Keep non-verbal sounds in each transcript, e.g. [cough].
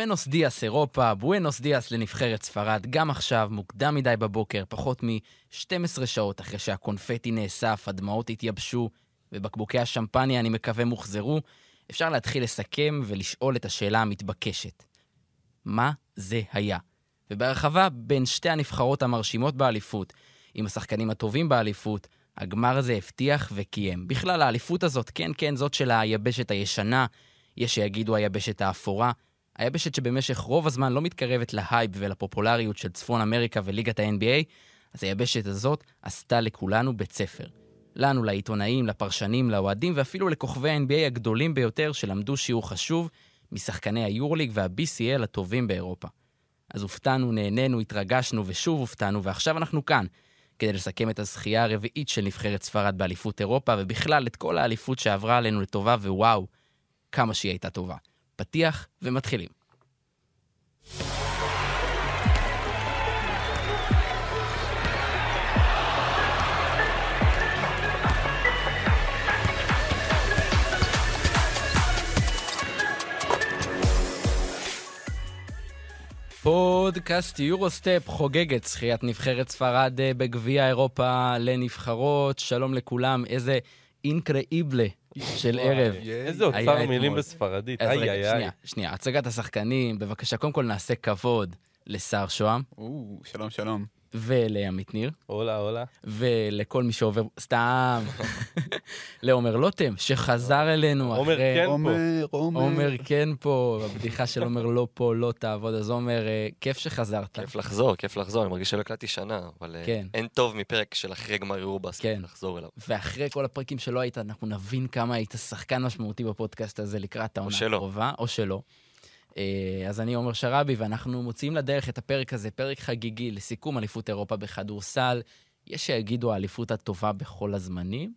בואנוס דיאס אירופה, בואנוס דיאס לנבחרת ספרד, גם עכשיו, מוקדם מדי בבוקר, פחות מ-12 שעות אחרי שהקונפטי נאסף, הדמעות התייבשו, ובקבוקי השמפניה, אני מקווה, מוחזרו, אפשר להתחיל לסכם ולשאול את השאלה המתבקשת. מה זה היה? ובהרחבה, בין שתי הנבחרות המרשימות באליפות, עם השחקנים הטובים באליפות, הגמר הזה הבטיח וקיים. בכלל, האליפות הזאת, כן, כן, זאת של היבשת הישנה, יש שיגידו היבשת האפורה, היבשת שבמשך רוב הזמן לא מתקרבת להייפ ולפופולריות של צפון אמריקה וליגת ה-NBA, אז היבשת הזאת עשתה לכולנו בית ספר. לנו, לעיתונאים, לפרשנים, לאוהדים ואפילו לכוכבי ה-NBA הגדולים ביותר שלמדו שיעור חשוב משחקני היורליג וה-BCL הטובים באירופה. אז הופתענו, נהנינו, התרגשנו ושוב הופתענו, ועכשיו אנחנו כאן, כדי לסכם את הזכייה הרביעית של נבחרת ספרד באליפות אירופה, ובכלל את כל האליפות שעברה עלינו לטובה, ווואו, כמה שהיא הייתה טובה. פתיח ומתחילים. פודקאסט יורוסטפ חוגג את זכיית נבחרת ספרד אה, בגביע אירופה לנבחרות. שלום לכולם, איזה אינקראיבלה של ערב. איזה אוצר מילים בספרדית, אז איי רגע, איי איי. שנייה, שנייה, הצגת השחקנים, בבקשה, קודם כל נעשה כבוד לשר שוהם שלום, שלום. ולעמית ניר, הולה הולה. ולכל מי שעובר, סתם, [laughs] לעומר לוטם, שחזר אלינו עומר אחרי... כן פה. עומר, עומר. עומר כן פה, הבדיחה של עומר לא פה, לא תעבוד, אז עומר, אה, כיף שחזרת. כיף לחזור, כיף לחזור, אני מרגיש שלא הקלטתי שנה, אבל אה, כן. אין טוב מפרק של אחרי גמר אירובס כן. לחזור אליו. ואחרי כל הפרקים שלא היית, אנחנו נבין כמה היית שחקן משמעותי בפודקאסט הזה לקראת העונה. הקרובה, או שלא. אה, אז אני עומר שראבי, ואנחנו מוציאים לדרך את הפרק הזה, פרק חגיגי לסיכום אליפות אירופה בכדורסל. יש שיגידו האליפות הטובה בכל הזמנים.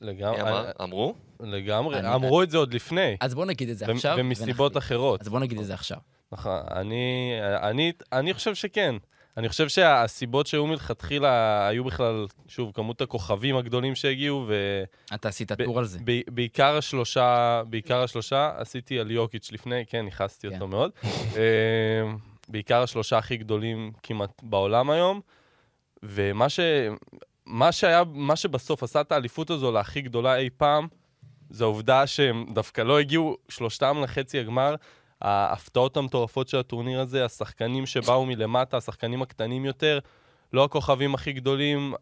לגמרי, אמר? אמרו? לגמרי, אני- אמרו את זה עוד לפני. אז בואו נגיד את זה ו- עכשיו. ומסיבות ונחליט. אחרות. אז בואו נגיד את זה עכשיו. נכון, אני, אני, אני חושב שכן. אני חושב שהסיבות שהיו מלכתחילה היו בכלל, שוב, כמות הכוכבים הגדולים שהגיעו, אתה עשית טור על זה. ובעיקר השלושה, בעיקר השלושה, עשיתי על יוקיץ' לפני, כן, נכנסתי כן. אותו מאוד. [laughs] אה, בעיקר השלושה הכי גדולים כמעט בעולם היום, ומה ש... מה שהיה, מה שבסוף עשה את האליפות הזו להכי גדולה אי פעם, זה העובדה שהם דווקא לא הגיעו שלושתם לחצי הגמר. ההפתעות המטורפות של הטורניר הזה, השחקנים שבאו מלמטה, השחקנים הקטנים יותר, לא הכוכבים הכי גדולים,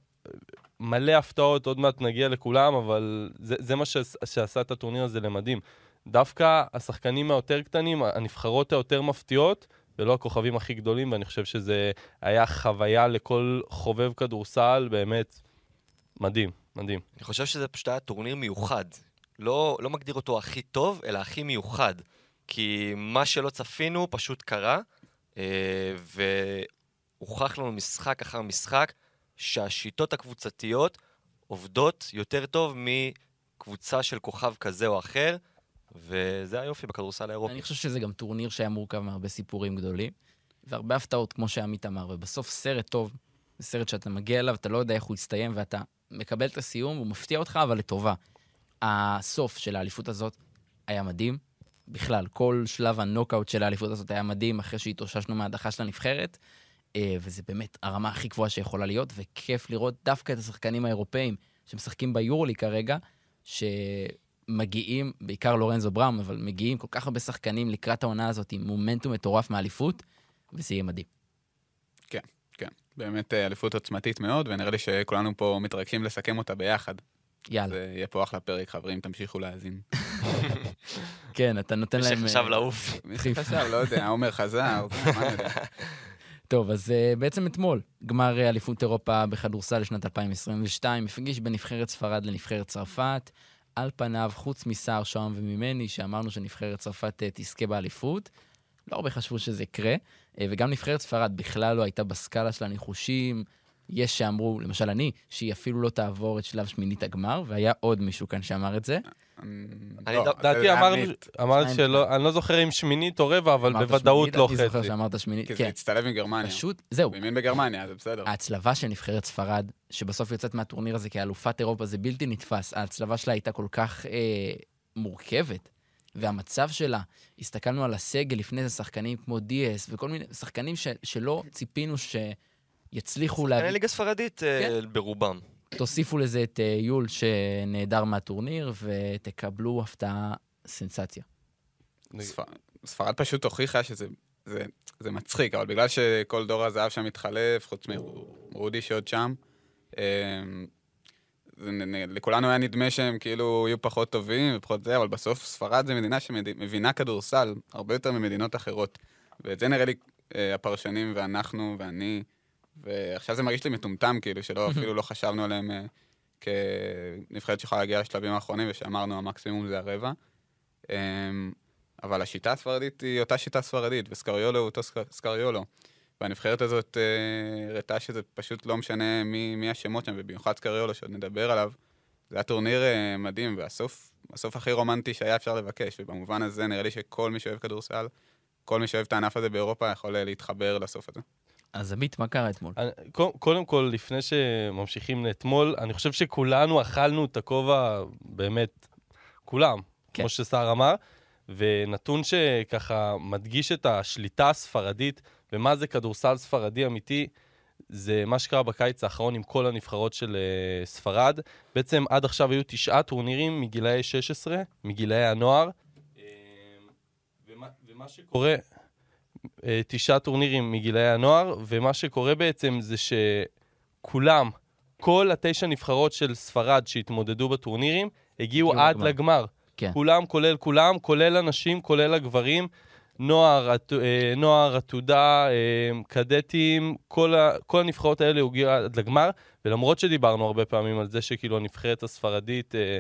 מלא הפתעות, עוד מעט נגיע לכולם, אבל זה, זה מה שעש, שעשה את הטורניר הזה למדהים. דווקא השחקנים היותר קטנים, הנבחרות היותר מפתיעות, ולא הכוכבים הכי גדולים, ואני חושב שזה היה חוויה לכל חובב כדורסל, באמת מדהים, מדהים. אני חושב שזה פשוט היה טורניר מיוחד. לא, לא מגדיר אותו הכי טוב, אלא הכי מיוחד. כי מה שלא צפינו פשוט קרה, אה, והוכח לנו משחק אחר משחק שהשיטות הקבוצתיות עובדות יותר טוב מקבוצה של כוכב כזה או אחר, וזה היופי בכדורסל האירופי. אני חושב שזה גם טורניר שהיה מורכב מהרבה סיפורים גדולים, והרבה הפתעות, כמו שעמית אמר, ובסוף סרט טוב, זה סרט שאתה מגיע אליו, אתה לא יודע איך הוא יסתיים, ואתה מקבל את הסיום, הוא מפתיע אותך, אבל לטובה. הסוף של האליפות הזאת היה מדהים. בכלל, כל שלב הנוקאוט של האליפות הזאת היה מדהים, אחרי שהתאוששנו מההדחה של הנבחרת, אה, וזה באמת הרמה הכי גבוהה שיכולה להיות, וכיף לראות דווקא את השחקנים האירופאים שמשחקים ביורולי כרגע, שמגיעים, בעיקר לורנזו בראום, אבל מגיעים כל כך הרבה שחקנים לקראת העונה הזאת עם מומנטום מטורף מהאליפות, וזה יהיה מדהים. כן, כן. באמת אה, אליפות עוצמתית מאוד, ונראה לי שכולנו פה מתרגשים לסכם אותה ביחד. יאללה. זה יהיה פה אחלה פרק, חברים, תמשיכו להאזין. כן, אתה נותן מי להם... שחשב אה, לעוף. מי שחשב, לא יודע, עומר חזר, מה. [laughs] טוב, אז uh, בעצם אתמול, גמר אה, אליפות אירופה בכדורסל לשנת 2022, הפגיש בין נבחרת ספרד לנבחרת צרפת. על פניו, חוץ מסער שוהם וממני, שאמרנו שנבחרת צרפת uh, תזכה באליפות, לא הרבה חשבו שזה יקרה, uh, וגם נבחרת ספרד בכלל לא הייתה בסקאלה של הניחושים. יש שאמרו, למשל אני, שהיא אפילו לא תעבור את שלב שמינית הגמר, והיה עוד מישהו כאן שאמר את זה. אני לא, ד- לדעתי זה אמרת, שלא, אני לא זוכר אם שמינית או רבע, אבל בוודאות לא אני זוכר חצי. שאמרת שמינית, כי זה כן. הצטלב עם גרמניה. פשוט, זהו, הוא בגרמניה, זה בסדר. ההצלבה של נבחרת ספרד, שבסוף יוצאת מהטורניר הזה כאלופת אירופה, זה בלתי נתפס. ההצלבה שלה הייתה כל כך אה, מורכבת, והמצב שלה, הסתכלנו על הסגל לפני זה, שחקנים כמו דיאס וכל מיני שחקנים ש, שלא ציפינו שיצליחו שחקני להביא. ליגה ספרדית אה, כן. ברובם. תוסיפו לזה את אה, יול שנעדר מהטורניר, ותקבלו הפתעה סנסציה. ספ- ספרד פשוט הוכיחה שזה זה, זה מצחיק, אבל בגלל שכל דור הזהב שם מתחלף, חוץ מרודי שעוד שם, אמ, זה, נ- נ- לכולנו היה נדמה שהם כאילו יהיו פחות טובים ופחות זה, אבל בסוף ספרד זה מדינה שמבינה כדורסל הרבה יותר ממדינות אחרות. ואת זה נראה לי אה, הפרשנים ואנחנו ואני, ועכשיו זה מרגיש לי מטומטם, כאילו, שלא אפילו לא חשבנו עליהם אה, כנבחרת שיכולה להגיע לשלבים האחרונים, ושאמרנו המקסימום זה הרבע. אמ, אבל השיטה הספרדית היא אותה שיטה ספרדית, וסקריולו הוא אותו סק- סקריולו. והנבחרת הזאת אה, הראתה שזה פשוט לא משנה מי, מי השמות שם, ובמיוחד סקריולו, שעוד נדבר עליו. זה היה טורניר אה, מדהים, והסוף הסוף הכי רומנטי שהיה אפשר לבקש, ובמובן הזה נראה לי שכל מי שאוהב כדורסל, כל מי שאוהב את הענף הזה באירופה יכול אה, להתחבר לסוף הזה. אז עמית, מה קרה אתמול? אני- קו- קודם כל, לפני שממשיכים לאתמול, אני חושב שכולנו אכלנו את הכובע, באמת, כולם, כן. כמו שסער אמר, ונתון שככה מדגיש את השליטה הספרדית ומה זה כדורסל ספרדי אמיתי, זה מה שקרה בקיץ האחרון עם כל הנבחרות של uh, ספרד. בעצם עד עכשיו היו תשעה טורנירים מגילאי 16, מגילאי הנוער. אה, ומה, ומה שקורה, תשעה טורנירים מגילאי הנוער, ומה שקורה בעצם זה שכולם, כל התשע נבחרות של ספרד שהתמודדו בטורנירים, הגיעו עד לגמר. לגמר. כן. כולם, כולל כולם, כולל הנשים, כולל הגברים. נוער, אה, נוער, עתודה, אה, קדטים, כל, ה, כל הנבחרות האלה הגיעו עד לגמר, ולמרות שדיברנו הרבה פעמים על זה שכאילו הנבחרת הספרדית אה,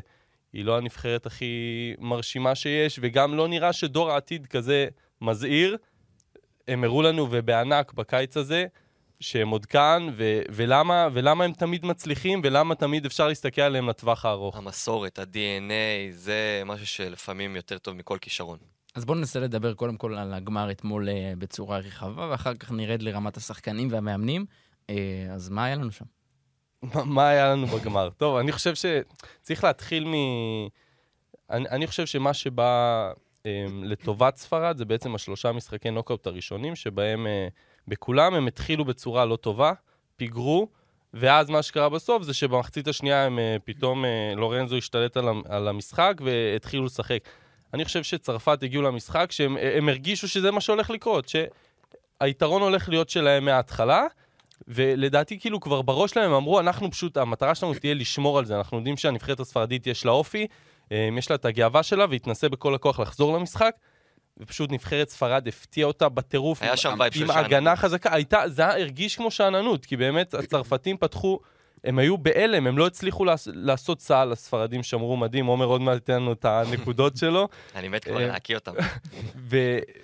היא לא הנבחרת הכי מרשימה שיש, וגם לא נראה שדור העתיד כזה מזהיר, הם הראו לנו ובענק בקיץ הזה, שהם עוד כאן, ו- ולמה, ולמה הם תמיד מצליחים, ולמה תמיד אפשר להסתכל עליהם לטווח הארוך. המסורת, ה-DNA, זה משהו שלפעמים יותר טוב מכל כישרון. אז בואו ננסה לדבר קודם כל על הגמר אתמול אה, בצורה רחבה, ואחר כך נרד לרמת השחקנים והמאמנים. אה, אז מה היה לנו שם? מה- מה היה לנו בגמר? [laughs] טוב, אני חושב שצריך להתחיל מ... אני, אני חושב שמה שבא לטובת ספרד זה בעצם השלושה משחקי נוקאוט הראשונים, שבהם uh, בכולם הם התחילו בצורה לא טובה, פיגרו, ואז מה שקרה בסוף זה שבמחצית השנייה הם אה, פתאום, אה, לורנזו השתלט על, המ- על המשחק והתחילו לשחק. אני חושב שצרפת הגיעו למשחק שהם הם הרגישו שזה מה שהולך לקרות, שהיתרון הולך להיות שלהם מההתחלה, ולדעתי כאילו כבר בראש שלהם הם אמרו, אנחנו פשוט, המטרה שלנו תהיה לשמור על זה. אנחנו יודעים שהנבחרת הספרדית יש לה אופי, אה, יש לה את הגאווה שלה, והיא תנסה בכל הכוח לחזור למשחק. ופשוט נבחרת ספרד הפתיעה אותה בטירוף. היה עם- שם vibe של עם שאננות. הגנה חזקה. הייתה, זה הרגיש כמו שאננות, כי באמת הצרפתים פתחו, הם היו בהלם, הם לא הצליחו לעש, לעשות צהל, הספרדים שמרו מדהים, עומר עוד מעט ייתן לנו את הנקודות [laughs] שלו. אני מת כבר אה, להקיא אותם. [laughs]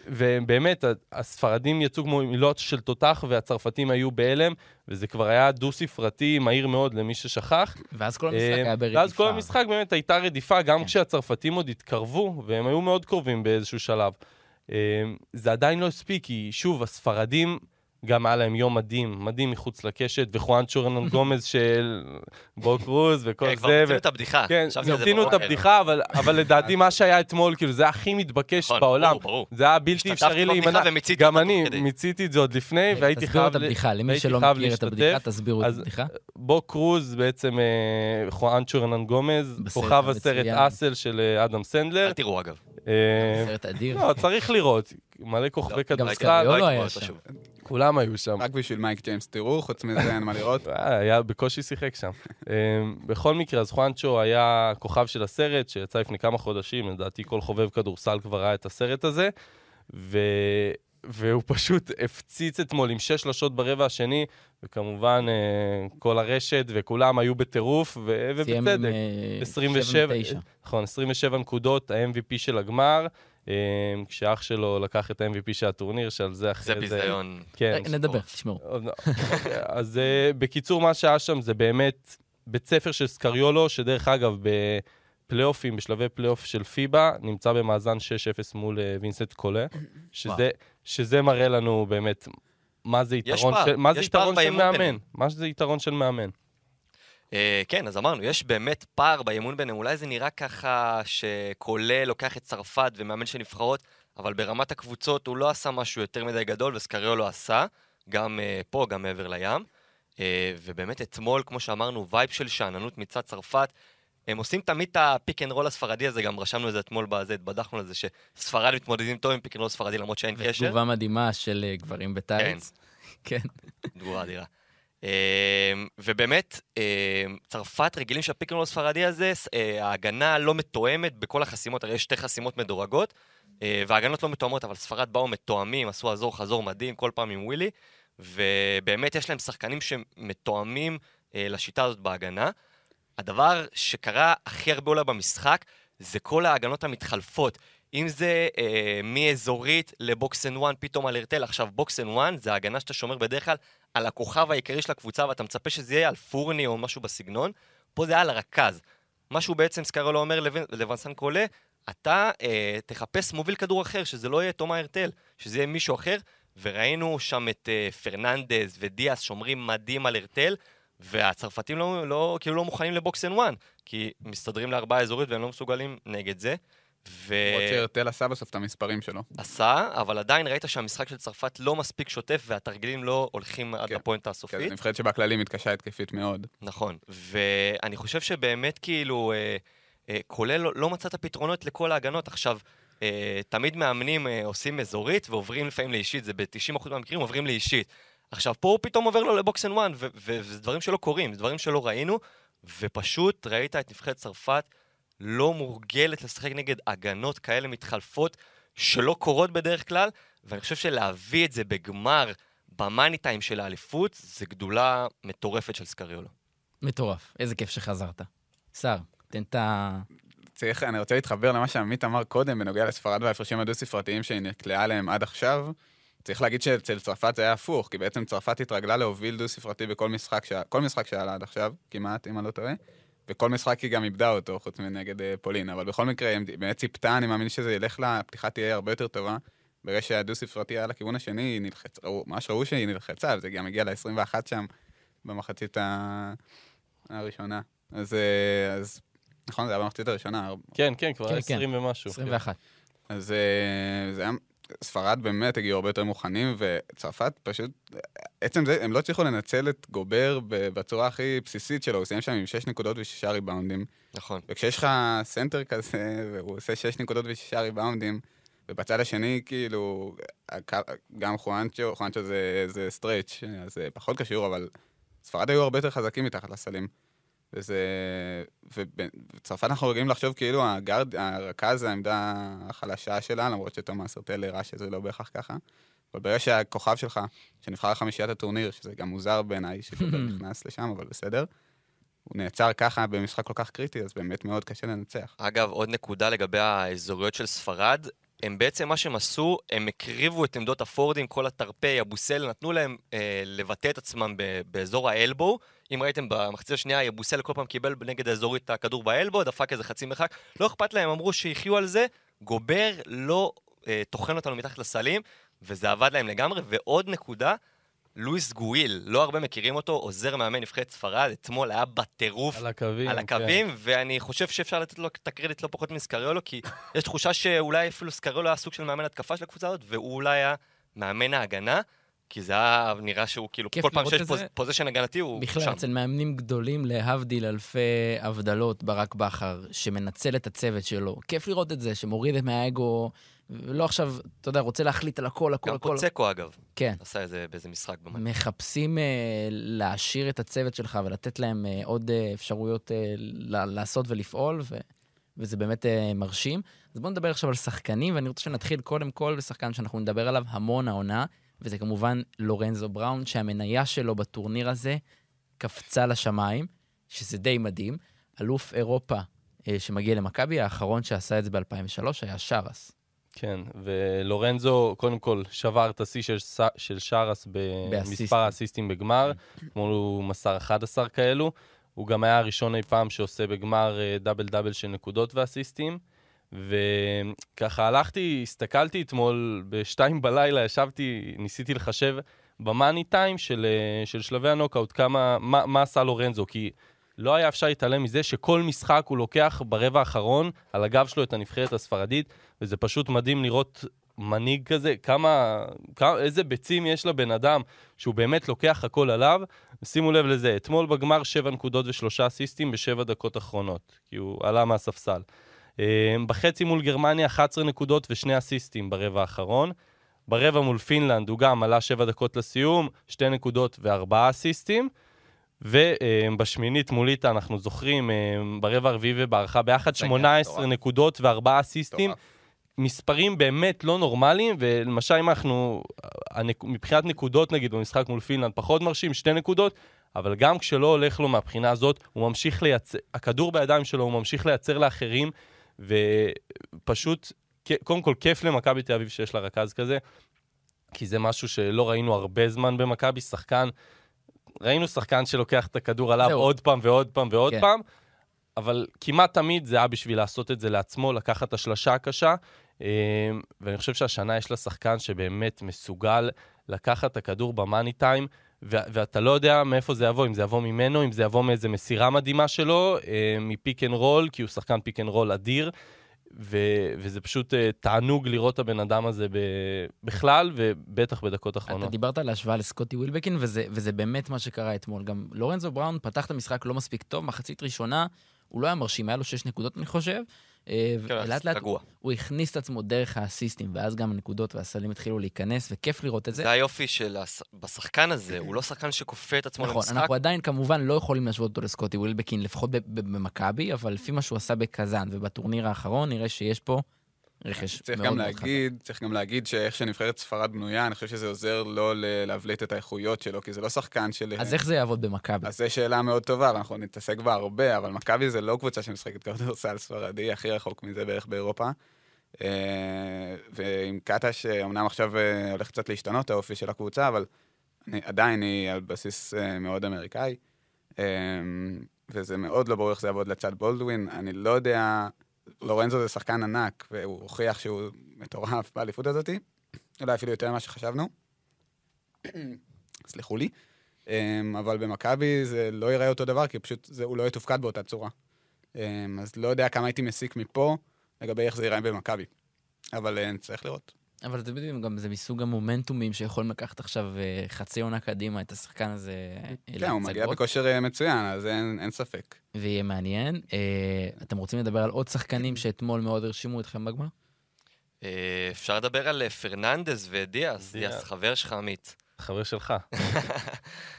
ובאמת, הספרדים יצאו כמו מילות של תותח, והצרפתים היו בהלם, וזה כבר היה דו-ספרתי, מהיר מאוד למי ששכח. ואז כל המשחק אה, היה ברדיפה. ואז כל המשחק באמת הייתה רדיפה, גם כן. כשהצרפתים עוד התקרבו, והם היו מאוד קרובים באיזשהו שלב. אה, זה עדיין לא הספיק, כי שוב, הספרדים, גם היה להם יום מדהים, מדהים מחוץ לקשת, וחואן צ'ורנן [laughs] גומז של בו קרוז וכל כן, כבר זה. מיצינו ו- את הבדיחה. כן, מיצינו את. הבדיחה, אבל, אבל לדעתי מה שהיה אתמול, כאילו, זה הכי מתבקש נכון, בעולם. זה היה בלתי אפשרי להימנע. גם אני. מיציתי את זה עוד לפני, והייתי תסבירו חייב... את ל- הבדיחה, למי והייתי שלא מכיר את להשתתף. הבדיחה, תסבירו את הבדיחה. בו קרוז בעצם, אה, חואן צ'ורנן גומז, כוכב הסרט. אסל של אה, אדם סנדלר. אל תראו אגב. אה, סרט אדיר. לא, צריך לראות. מלא כוכבי לא, גם כדורסל, כולם היו שם. רק בשביל מייק ג'יימס תראו, חוץ מזה אין מה לראות. [laughs] אה, היה בקושי שיחק שם. אה, בכל מקרה, אז חואנצ'ו היה כוכב של הסרט, שיצא לפני כמה חודשים, לדעתי כל חובב כדורסל כבר ראה את הסרט הזה, ו... והוא פשוט הפציץ אתמול עם שש שלשות ברבע השני, וכמובן אה, כל הרשת וכולם היו בטירוף, ו... סיים עם ובצדק. אה, 27, 7-9. נכון, 27 נקודות, ה-MVP של הגמר, אה, כשאח שלו לקח את ה-MVP של הטורניר, שעל זה זה אחרי זה... ביזיון. כן, נדבר, תשמעו. לא. אז אה, בקיצור, מה שהיה שם זה באמת בית ספר של סקריולו, שדרך אגב, בפלייאופים, בשלבי פלייאוף של פיבה, נמצא במאזן 6-0 מול אה, וינסנט קולה, שזה, שזה מראה לנו באמת מה זה יתרון של, מה זה יתרון מאמן. מה זה יתרון של מאמן. אה, כן, אז אמרנו, יש באמת פער באימון ביניהם. אולי זה נראה ככה שקולה לוקח את צרפת ומאמן של נבחרות, אבל ברמת הקבוצות הוא לא עשה משהו יותר מדי גדול, וסקריולו עשה, גם אה, פה, גם מעבר לים. אה, ובאמת אתמול, כמו שאמרנו, vibe של שאננות מצד צרפת. הם עושים תמיד את ה pick and roll הספרדי הזה, גם רשמנו את זה אתמול בזה, התבדחנו על זה, שספרד מתמודדים טוב עם pick and roll ספרדי למרות שאין קשר. תגובה מדהימה של גברים בטייץ. כן. תגובה אדירה. אמ, ובאמת, אמ, צרפת רגילים שה pick and roll הספרדי הזה, אה, ההגנה לא מתואמת בכל החסימות, הרי יש שתי חסימות מדורגות, אה, וההגנות לא מתואמות, אבל ספרד באו מתואמים, עשו עזור חזור מדהים כל פעם עם ווילי, ובאמת יש להם שחקנים שמתואמים אה, לשיטה הזאת בהגנה. הדבר שקרה הכי הרבה אולי במשחק, זה כל ההגנות המתחלפות. אם זה אה, מאזורית ל box and one, פתאום על הרטל. עכשיו, box and one זה ההגנה שאתה שומר בדרך כלל על הכוכב העיקרי של הקבוצה, ואתה מצפה שזה יהיה על פורנייה או משהו בסגנון. פה זה היה על הרכז. מה שהוא בעצם, סקריולו אומר לווינסנט קולה, אתה אה, תחפש מוביל כדור אחר, שזה לא יהיה תומא הרטל, שזה יהיה מישהו אחר. וראינו שם את אה, פרננדז ודיאס שומרים מדהים על הרטל, והצרפתים לא, לא, כאילו לא מוכנים ל box and one, כי מסתדרים לארבעה אזורית והם לא מסוגלים נגד זה. ו... למרות שהרטל עשה בסוף את המספרים שלו. עשה, אבל עדיין ראית שהמשחק של צרפת לא מספיק שוטף והתרגילים לא הולכים עד כן, לפואנטה כן, הסופית. זו נבחרת שבכללי מתקשה התקפית מאוד. נכון, ואני חושב שבאמת כאילו, אה, אה, קולה לא, לא מצא את הפתרונות לכל ההגנות. עכשיו, אה, תמיד מאמנים אה, עושים אזורית ועוברים לפעמים לאישית, זה ב-90% מהמקרים עוברים לאישית. עכשיו, פה הוא פתאום עובר לו ל box and one, וזה דברים שלא קורים, זה דברים שלא ראינו, ופשוט ראית את נבחרת צרפת לא מורגלת לשחק נגד הגנות כאלה מתחלפות, שלא קורות בדרך כלל, ואני חושב שלהביא את זה בגמר, במאני טיים של האליפות, זה גדולה מטורפת של סקריולו. מטורף, איזה כיף שחזרת. שר, תן את ה... צריך, אני רוצה להתחבר למה שעמית אמר קודם בנוגע לספרד וההפרשים הדו-ספרתיים שהיא נקלעה אליהם עד עכשיו. צריך להגיד שאצל צרפת זה היה הפוך, כי בעצם צרפת התרגלה להוביל דו-ספרתי בכל משחק. כל משחק שהיה לה עד עכשיו, כמעט, אם אני לא טועה. וכל משחק היא גם איבדה אותו, חוץ מנגד אה, פולין. אבל בכל מקרה, היא באמת ציפתה, אני מאמין שזה ילך לה, הפתיחה תהיה הרבה יותר טובה. ברגע שהדו-ספרתי היה לכיוון השני, היא נלחצה, ראו- ממש ראו שהיא נלחצה, וזה גם הגיע ל-21 שם, במחצית ה... הראשונה. אז, אה, אז נכון, זה היה במחצית הראשונה, כן, כן, כבר כן, 20 ומשהו. 21. אז אה, זה היה... ספרד באמת הגיעו הרבה יותר מוכנים, וצרפת פשוט... עצם זה, הם לא הצליחו לנצל את גובר בצורה הכי בסיסית שלו, הוא סיים שם עם 6 נקודות ו-6 ריבאונדים. נכון. וכשיש לך סנטר כזה, והוא עושה 6 נקודות ו-6 ריבאונדים, ובצד השני, כאילו, גם חואנצ'ו, חואנצ'ו זה, זה stretch, אז זה פחות קשור, אבל ספרד היו הרבה יותר חזקים מתחת לסלים. וזה... ובצרפת אנחנו רגילים לחשוב כאילו ה guard, הרכז זה העמדה החלשה שלה, למרות שתומאס הרטל הראה שזה לא בהכרח ככה. אבל ברגע שהכוכב שלך, שנבחר לחמישיית הטורניר, שזה גם מוזר בעיניי שגובר נכנס לשם, אבל בסדר, הוא נעצר ככה במשחק כל כך קריטי, אז באמת מאוד קשה לנצח. אגב, עוד נקודה לגבי האזוריות של ספרד, הם בעצם, מה שהם עשו, הם הקריבו את עמדות הפורדים, כל התרפי, אבוסל, נתנו להם אה, לבטא את עצמם ב- באזור האלבו. אם ראיתם במחצית השנייה, אבוסל כל פעם קיבל נגד האזורית את הכדור באלבו, דפק איזה חצי מרחק. לא אכפת להם, אמרו שיחיו על זה, גובר לא אה, טוחן אותנו מתחת לסלים, וזה עבד להם לגמרי. ועוד נקודה, לואיס גוויל, לא הרבה מכירים אותו, עוזר מאמן נבחרת ספרד, אתמול היה בטירוף על הקווים. על כן. הקווים, ואני חושב שאפשר לתת לו את הקרדיט לא פחות מסקריולו, כי יש תחושה שאולי אפילו סקריולו היה סוג של מאמן התקפה של הקבוצה הזאת, והוא אולי היה מאמן ההגנה, כי זה היה נראה שהוא כאילו, כל פעם שיש את פוז, זה. possession הגנתי הוא בכלל, שם. אצל מאמנים גדולים, להבדיל אלפי הבדלות, ברק בכר, שמנצל את הצוות שלו. כיף לראות את זה, שמוריד את מהאגו, ולא עכשיו, אתה יודע, רוצה להחליט על הכל, הכל, גם הכל. קוצקו אגב, כן. עשה איזה באיזה משחק במאמן. מחפשים אה, להעשיר את הצוות שלך ולתת להם אה, עוד אה, אפשרויות אה, לעשות ולפעול, ו- וזה באמת אה, מרשים. אז בואו נדבר עכשיו על שחקנים, ואני רוצה שנתחיל קודם כל בשחקן שאנחנו נדבר עליו המון העונה, וזה כמובן לורנזו בראון, שהמניה שלו בטורניר הזה קפצה לשמיים, שזה די מדהים. אלוף אירופה אה, שמגיע למכבי, האחרון שעשה את זה ב-2003 היה שרס. כן, ולורנזו, קודם כל, שבר את השיא של, של שרס. במספר האסיסטים בגמר, אתמול הוא מסר 11 כאלו. הוא גם היה הראשון אי פעם שעושה בגמר אה, דאבל דאבל של נקודות ואסיסטים. וככה הלכתי, הסתכלתי אתמול בשתיים בלילה, ישבתי, ניסיתי לחשב במאני טיים של, אה, של שלבי הנוקאוט, כמה, מה, מה עשה לורנזו, כי לא היה אפשר להתעלם מזה שכל משחק הוא לוקח ברבע האחרון על הגב שלו את הנבחרת הספרדית, וזה פשוט מדהים לראות מנהיג כזה, כמה, כמה, איזה ביצים יש לבן אדם שהוא באמת לוקח הכל עליו. שימו לב לזה, אתמול בגמר 7 נקודות ושלושה אסיסטים בשבע דקות אחרונות, כי הוא עלה מהספסל. אה, בחצי מול גרמניה 11 נקודות ושני אסיסטים ברבע האחרון. ברבע מול פינלנד הוא גם עלה 7 דקות לסיום, 2 נקודות וארבעה אסיסטים. ובשמינית מול איטה, אנחנו זוכרים, אה, ברבע הרביעי ובהערכה ביחד, 18 נקודות וארבעה אסיסטים. מספרים באמת לא נורמליים, ולמשל אם אנחנו, מבחינת נקודות נגיד במשחק מול פינלנד פחות מרשים, שתי נקודות, אבל גם כשלא הולך לו מהבחינה הזאת, הוא ממשיך לייצר, הכדור בידיים שלו, הוא ממשיך לייצר לאחרים, ופשוט, קודם כל כיף למכבי תל אביב שיש לה רכז כזה, כי זה משהו שלא ראינו הרבה זמן במכבי, שחקן, ראינו שחקן שלוקח את הכדור עליו עוד פעם ועוד פעם ועוד כן. פעם, אבל כמעט תמיד זה היה בשביל לעשות את זה לעצמו, לקחת את השלשה הקשה, אמ, ואני חושב שהשנה יש לה שחקן שבאמת מסוגל לקחת את הכדור ב money time, ואתה לא יודע מאיפה זה יבוא, אם זה יבוא ממנו, אם זה יבוא מאיזה מסירה מדהימה שלו, אמ, מ pick and roll, כי הוא שחקן pick and roll אדיר. ו- וזה פשוט uh, תענוג לראות את הבן אדם הזה ב- בכלל, ובטח בדקות אחרונות. אתה דיברת על ההשוואה לסקוטי ווילבקין, וזה, וזה באמת מה שקרה אתמול. גם לורנזו בראון פתח את המשחק לא מספיק טוב, מחצית ראשונה, הוא לא היה מרשים, היה לו שש נקודות, אני חושב. אה, כן, ולאט לאט הוא, הכניס את עצמו דרך האסיסטים, ואז גם הנקודות והסלים התחילו להיכנס, וכיף לראות את זה. זה היופי של. בשחקן הזה, הוא לא שחקן שכופה את עצמו נכון, למשחק. נכון, אנחנו עדיין כמובן לא יכולים להשוות אותו לסקוטי ווילבקין, לפחות במכבי, אבל לפי מה שהוא עשה בקזאן ובטורניר האחרון, נראה שיש פה רכש מאוד מאוד חזק. צריך גם להגיד שאיך שנבחרת ספרד בנויה, אני חושב שזה עוזר לא להבליט את האיכויות שלו, כי זה לא שחקן של... אז איך זה יעבוד במכבי? אז זו שאלה מאוד טובה, ואנחנו נתעסק בה הרבה, אבל מכבי זה לא קבוצה שמשחקת כדורסל ספרדי, הכי רחוק מזה בערך באירופה. אה, ועם קטש, אמנם עכשיו אה, הולך קצת להשתנות האופי של הקבוצה, אבל עדיין היא על בסיס אה, מאוד אמריקאי. וזה מאוד לא ברור איך זה יעבוד לצד בולדווין. אני לא יודע לורנזו זה שחקן ענק, והוא הוכיח שהוא מטורף באליפות הזאת, אולי אפילו יותר ממה שחשבנו. סלחו לי. אמ, אבל במכבי זה לא ייראה אותו דבר, כי פשוט זה, הוא לא יתופקד באותה צורה. אמ, אז לא יודע כמה הייתי מסיק מפה לגבי איך זה ייראה במכבי. אבל אה, נצטרך לראות. אבל אתם יודעים, גם זה מסוג המומנטומים שיכולים לקחת עכשיו אה, חצי עונה קדימה את השחקן הזה. אה, כן, הוא מגיע בכושר אה, מצוין, אז אין, אין ספק. ויהיה מעניין. אתם רוצים לדבר על עוד שחקנים שאתמול מאוד הרשימו אתכם בגמר? אפשר לדבר על פרננדס ודיאס, דיאס חבר שלך עמית. חבר שלך. [laughs]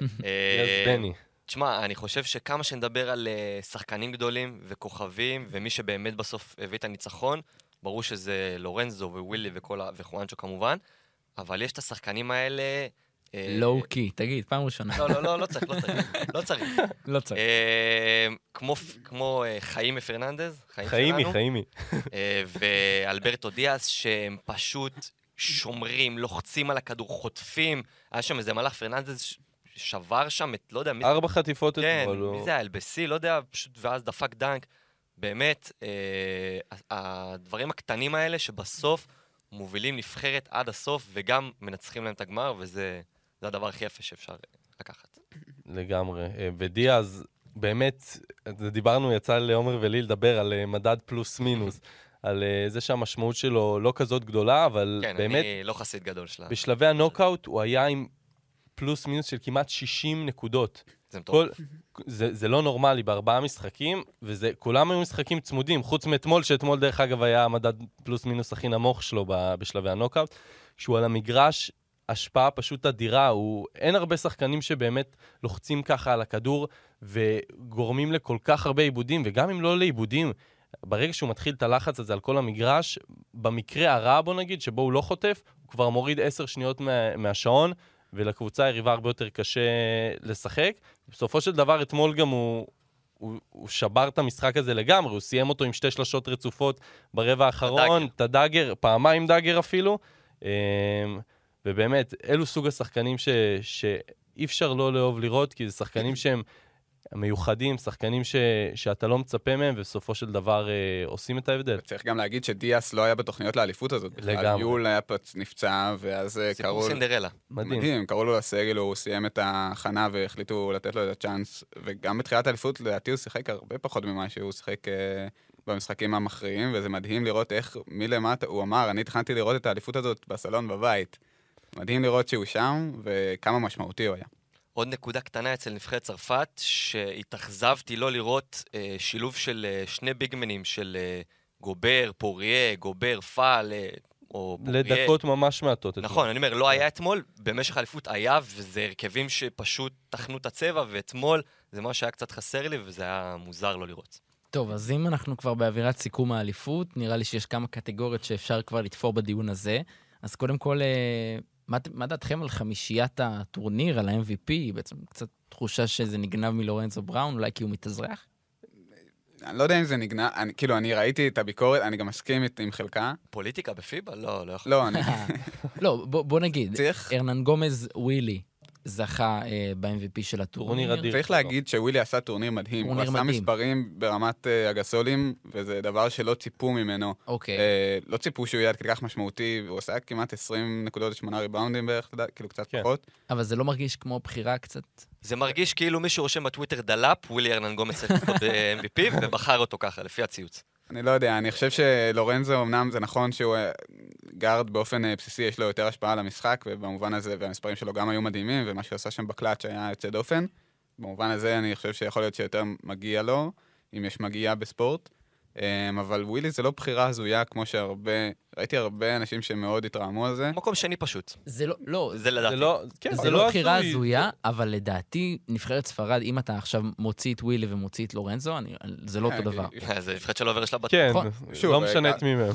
דיאס בני. תשמע, אני חושב שכמה שנדבר על שחקנים גדולים וכוכבים, ומי שבאמת בסוף הביא את הניצחון, ברור שזה לורנזו ווילי וכל ה... וחואנצ'ו כמובן, אבל יש את השחקנים האלה... לואו אה, קי, תגיד, פעם ראשונה. לא, לא, לא, לא צריך, לא צריך. לא צריך. [laughs] לא צריך. אה, כמו אה, חיימי פרננדז, חיימי, חיימי. ואלברטו דיאס, שהם פשוט שומרים, לוחצים על הכדור, חוטפים. היה שם איזה מלאך פרננדז שבר שם את, לא יודע... ארבע חטיפות אתמול. כן, מי זה היה? אלבסי, לא יודע, פשוט, ואז דפק דנק. באמת, אה, הדברים הקטנים האלה שבסוף מובילים נבחרת עד הסוף וגם מנצחים להם את הגמר, וזה הדבר הכי יפה שאפשר לקחת. לגמרי. אה, ודיאז, באמת, דיברנו, יצא לעומר ולי לדבר על אה, מדד פלוס מינוס. [laughs] על uh, זה שהמשמעות שלו לא כזאת גדולה, אבל כן, באמת... כן, אני לא חסיד גדול שלה. בשלבי הנוקאוט הוא היה עם פלוס מינוס של כמעט 60 נקודות. זה מטורף. זה, זה לא נורמלי בארבעה משחקים, וזה, כולם היו משחקים צמודים, חוץ מאתמול, שאתמול דרך אגב היה המדד פלוס מינוס הכי נמוך שלו בשלבי הנוקאוט, שהוא על המגרש, השפעה פשוט אדירה, הוא... אין הרבה שחקנים שבאמת לוחצים ככה על הכדור וגורמים לכל כך הרבה עיבודים, וגם אם לא לעיבודים, ברגע שהוא מתחיל את הלחץ הזה על כל המגרש, במקרה הרע, בוא נגיד, שבו הוא לא חוטף, הוא כבר מוריד עשר שניות מה, מהשעון, ולקבוצה היריבה הרבה יותר קשה לשחק. בסופו של דבר, אתמול גם הוא, הוא, הוא שבר את המשחק הזה לגמרי, הוא סיים אותו עם שתי שלשות רצופות ברבע האחרון, את הדאגר, פעמיים דאגר אפילו. אמ, ובאמת, אלו סוג השחקנים ש, שאי אפשר לא לאהוב לראות, כי זה שחקנים שהם מיוחדים, שחקנים ש, שאתה לא מצפה מהם, ובסופו של דבר אה, עושים את ההבדל. צריך גם להגיד שדיאס לא היה בתוכניות לאליפות הזאת. בכלל. לגמרי. יול היה פצ... נפצע, ואז אה, סיפור קראו... סינדרלה. מדהים. מדהים, קראו לו לסגל, הוא סיים את ההכנה והחליטו לתת לו את הצ'אנס. וגם בתחילת האליפות, לדעתי הוא שיחק הרבה פחות ממה שהוא שיחק אה, במשחקים המכריעים, וזה מדהים לראות איך מלמטה, הוא אמר, אני תכננתי לראות את האליפות הזאת בסלון בבית. מדהים לראות שהוא שם, וכמה משמעותי הוא היה. עוד נקודה קטנה אצל נבחרת צרפת, שהתאכזבתי לא לראות אה, שילוב של אה, שני ביגמנים של אה, גובר, פוריה, גובר, פאל, אה, או פוריה. לדקות ממש מעטות. אתמול. נכון, אני אומר, לא היה אתמול, במשך האליפות היה, וזה הרכבים שפשוט טחנו את הצבע, ואתמול זה מה שהיה קצת חסר לי, וזה היה מוזר לא לראות. טוב, אז אם אנחנו כבר באווירת סיכום האליפות, נראה לי שיש כמה קטגוריות שאפשר כבר לתפור בדיון הזה. אז קודם כל, אה, מה, מה דעתכם על חמישיית הטורניר, על ה-MVP? בעצם קצת תחושה שזה נגנב מלורנזו בראון, אולי כי הוא מתאזרח? אני לא יודע אם זה נגנב, אני, כאילו, אני ראיתי את הביקורת, אני גם מסכים עם חלקה. פוליטיקה בפיבה? לא, לא יכול. לא, אני [laughs] לא, בוא, בוא נגיד, צריך... ארנן גומז ווילי זכה אה, ב-MVP של הטורניר. צריך להגיד שווילי עשה טורניר מדהים. טורניר הוא עשה מדהים. מספרים ברמת אה, הגסולים, וזה דבר שלא ציפו ממנו. אוקיי. אה, לא ציפו שהוא יהיה עד כדי כך משמעותי, והוא עשה כמעט 20 נקודות, 8 ריבאונדים בערך, כאילו קצת כן. פחות. אבל זה לא מרגיש כמו בחירה קצת... זה מרגיש כאילו מישהו רושם בטוויטר דלאפ, ווילי ארנן גומץ צריך לקחת אה, MVP, ובחר אותו ככה, לפי הציוץ. אני לא יודע, אני חושב שלורנזו, אמנם זה נכון שהוא אה, guard באופן אה, בסיסי, יש לו יותר השפעה על המשחק, ובמובן הזה, והמספרים שלו גם היו מדהימים, ומה שהוא עשה שם בקלאץ' היה יוצא דופן. במובן הזה אני חושב שיכול להיות שיותר מגיע לו, אם יש מגיע בספורט. אמ, אבל ווילי זה לא בחירה הזויה, כמו שהרבה, ראיתי הרבה אנשים שמאוד התרעמו על זה. מקום שני פשוט. זה לא, לא, זה לדעתי. זה לא, כן, זה לא בחירה הזוי. הזויה, אבל לדעתי, נבחרת ספרד, אם אתה עכשיו מוציא את ווילי ומוציא את לורנזו, אני, זה לא אותו אה, דבר. אה, זה נבחרת שלא עובר לשלב. כן, נכון. שוב, לא משנה אה, את מי מהם.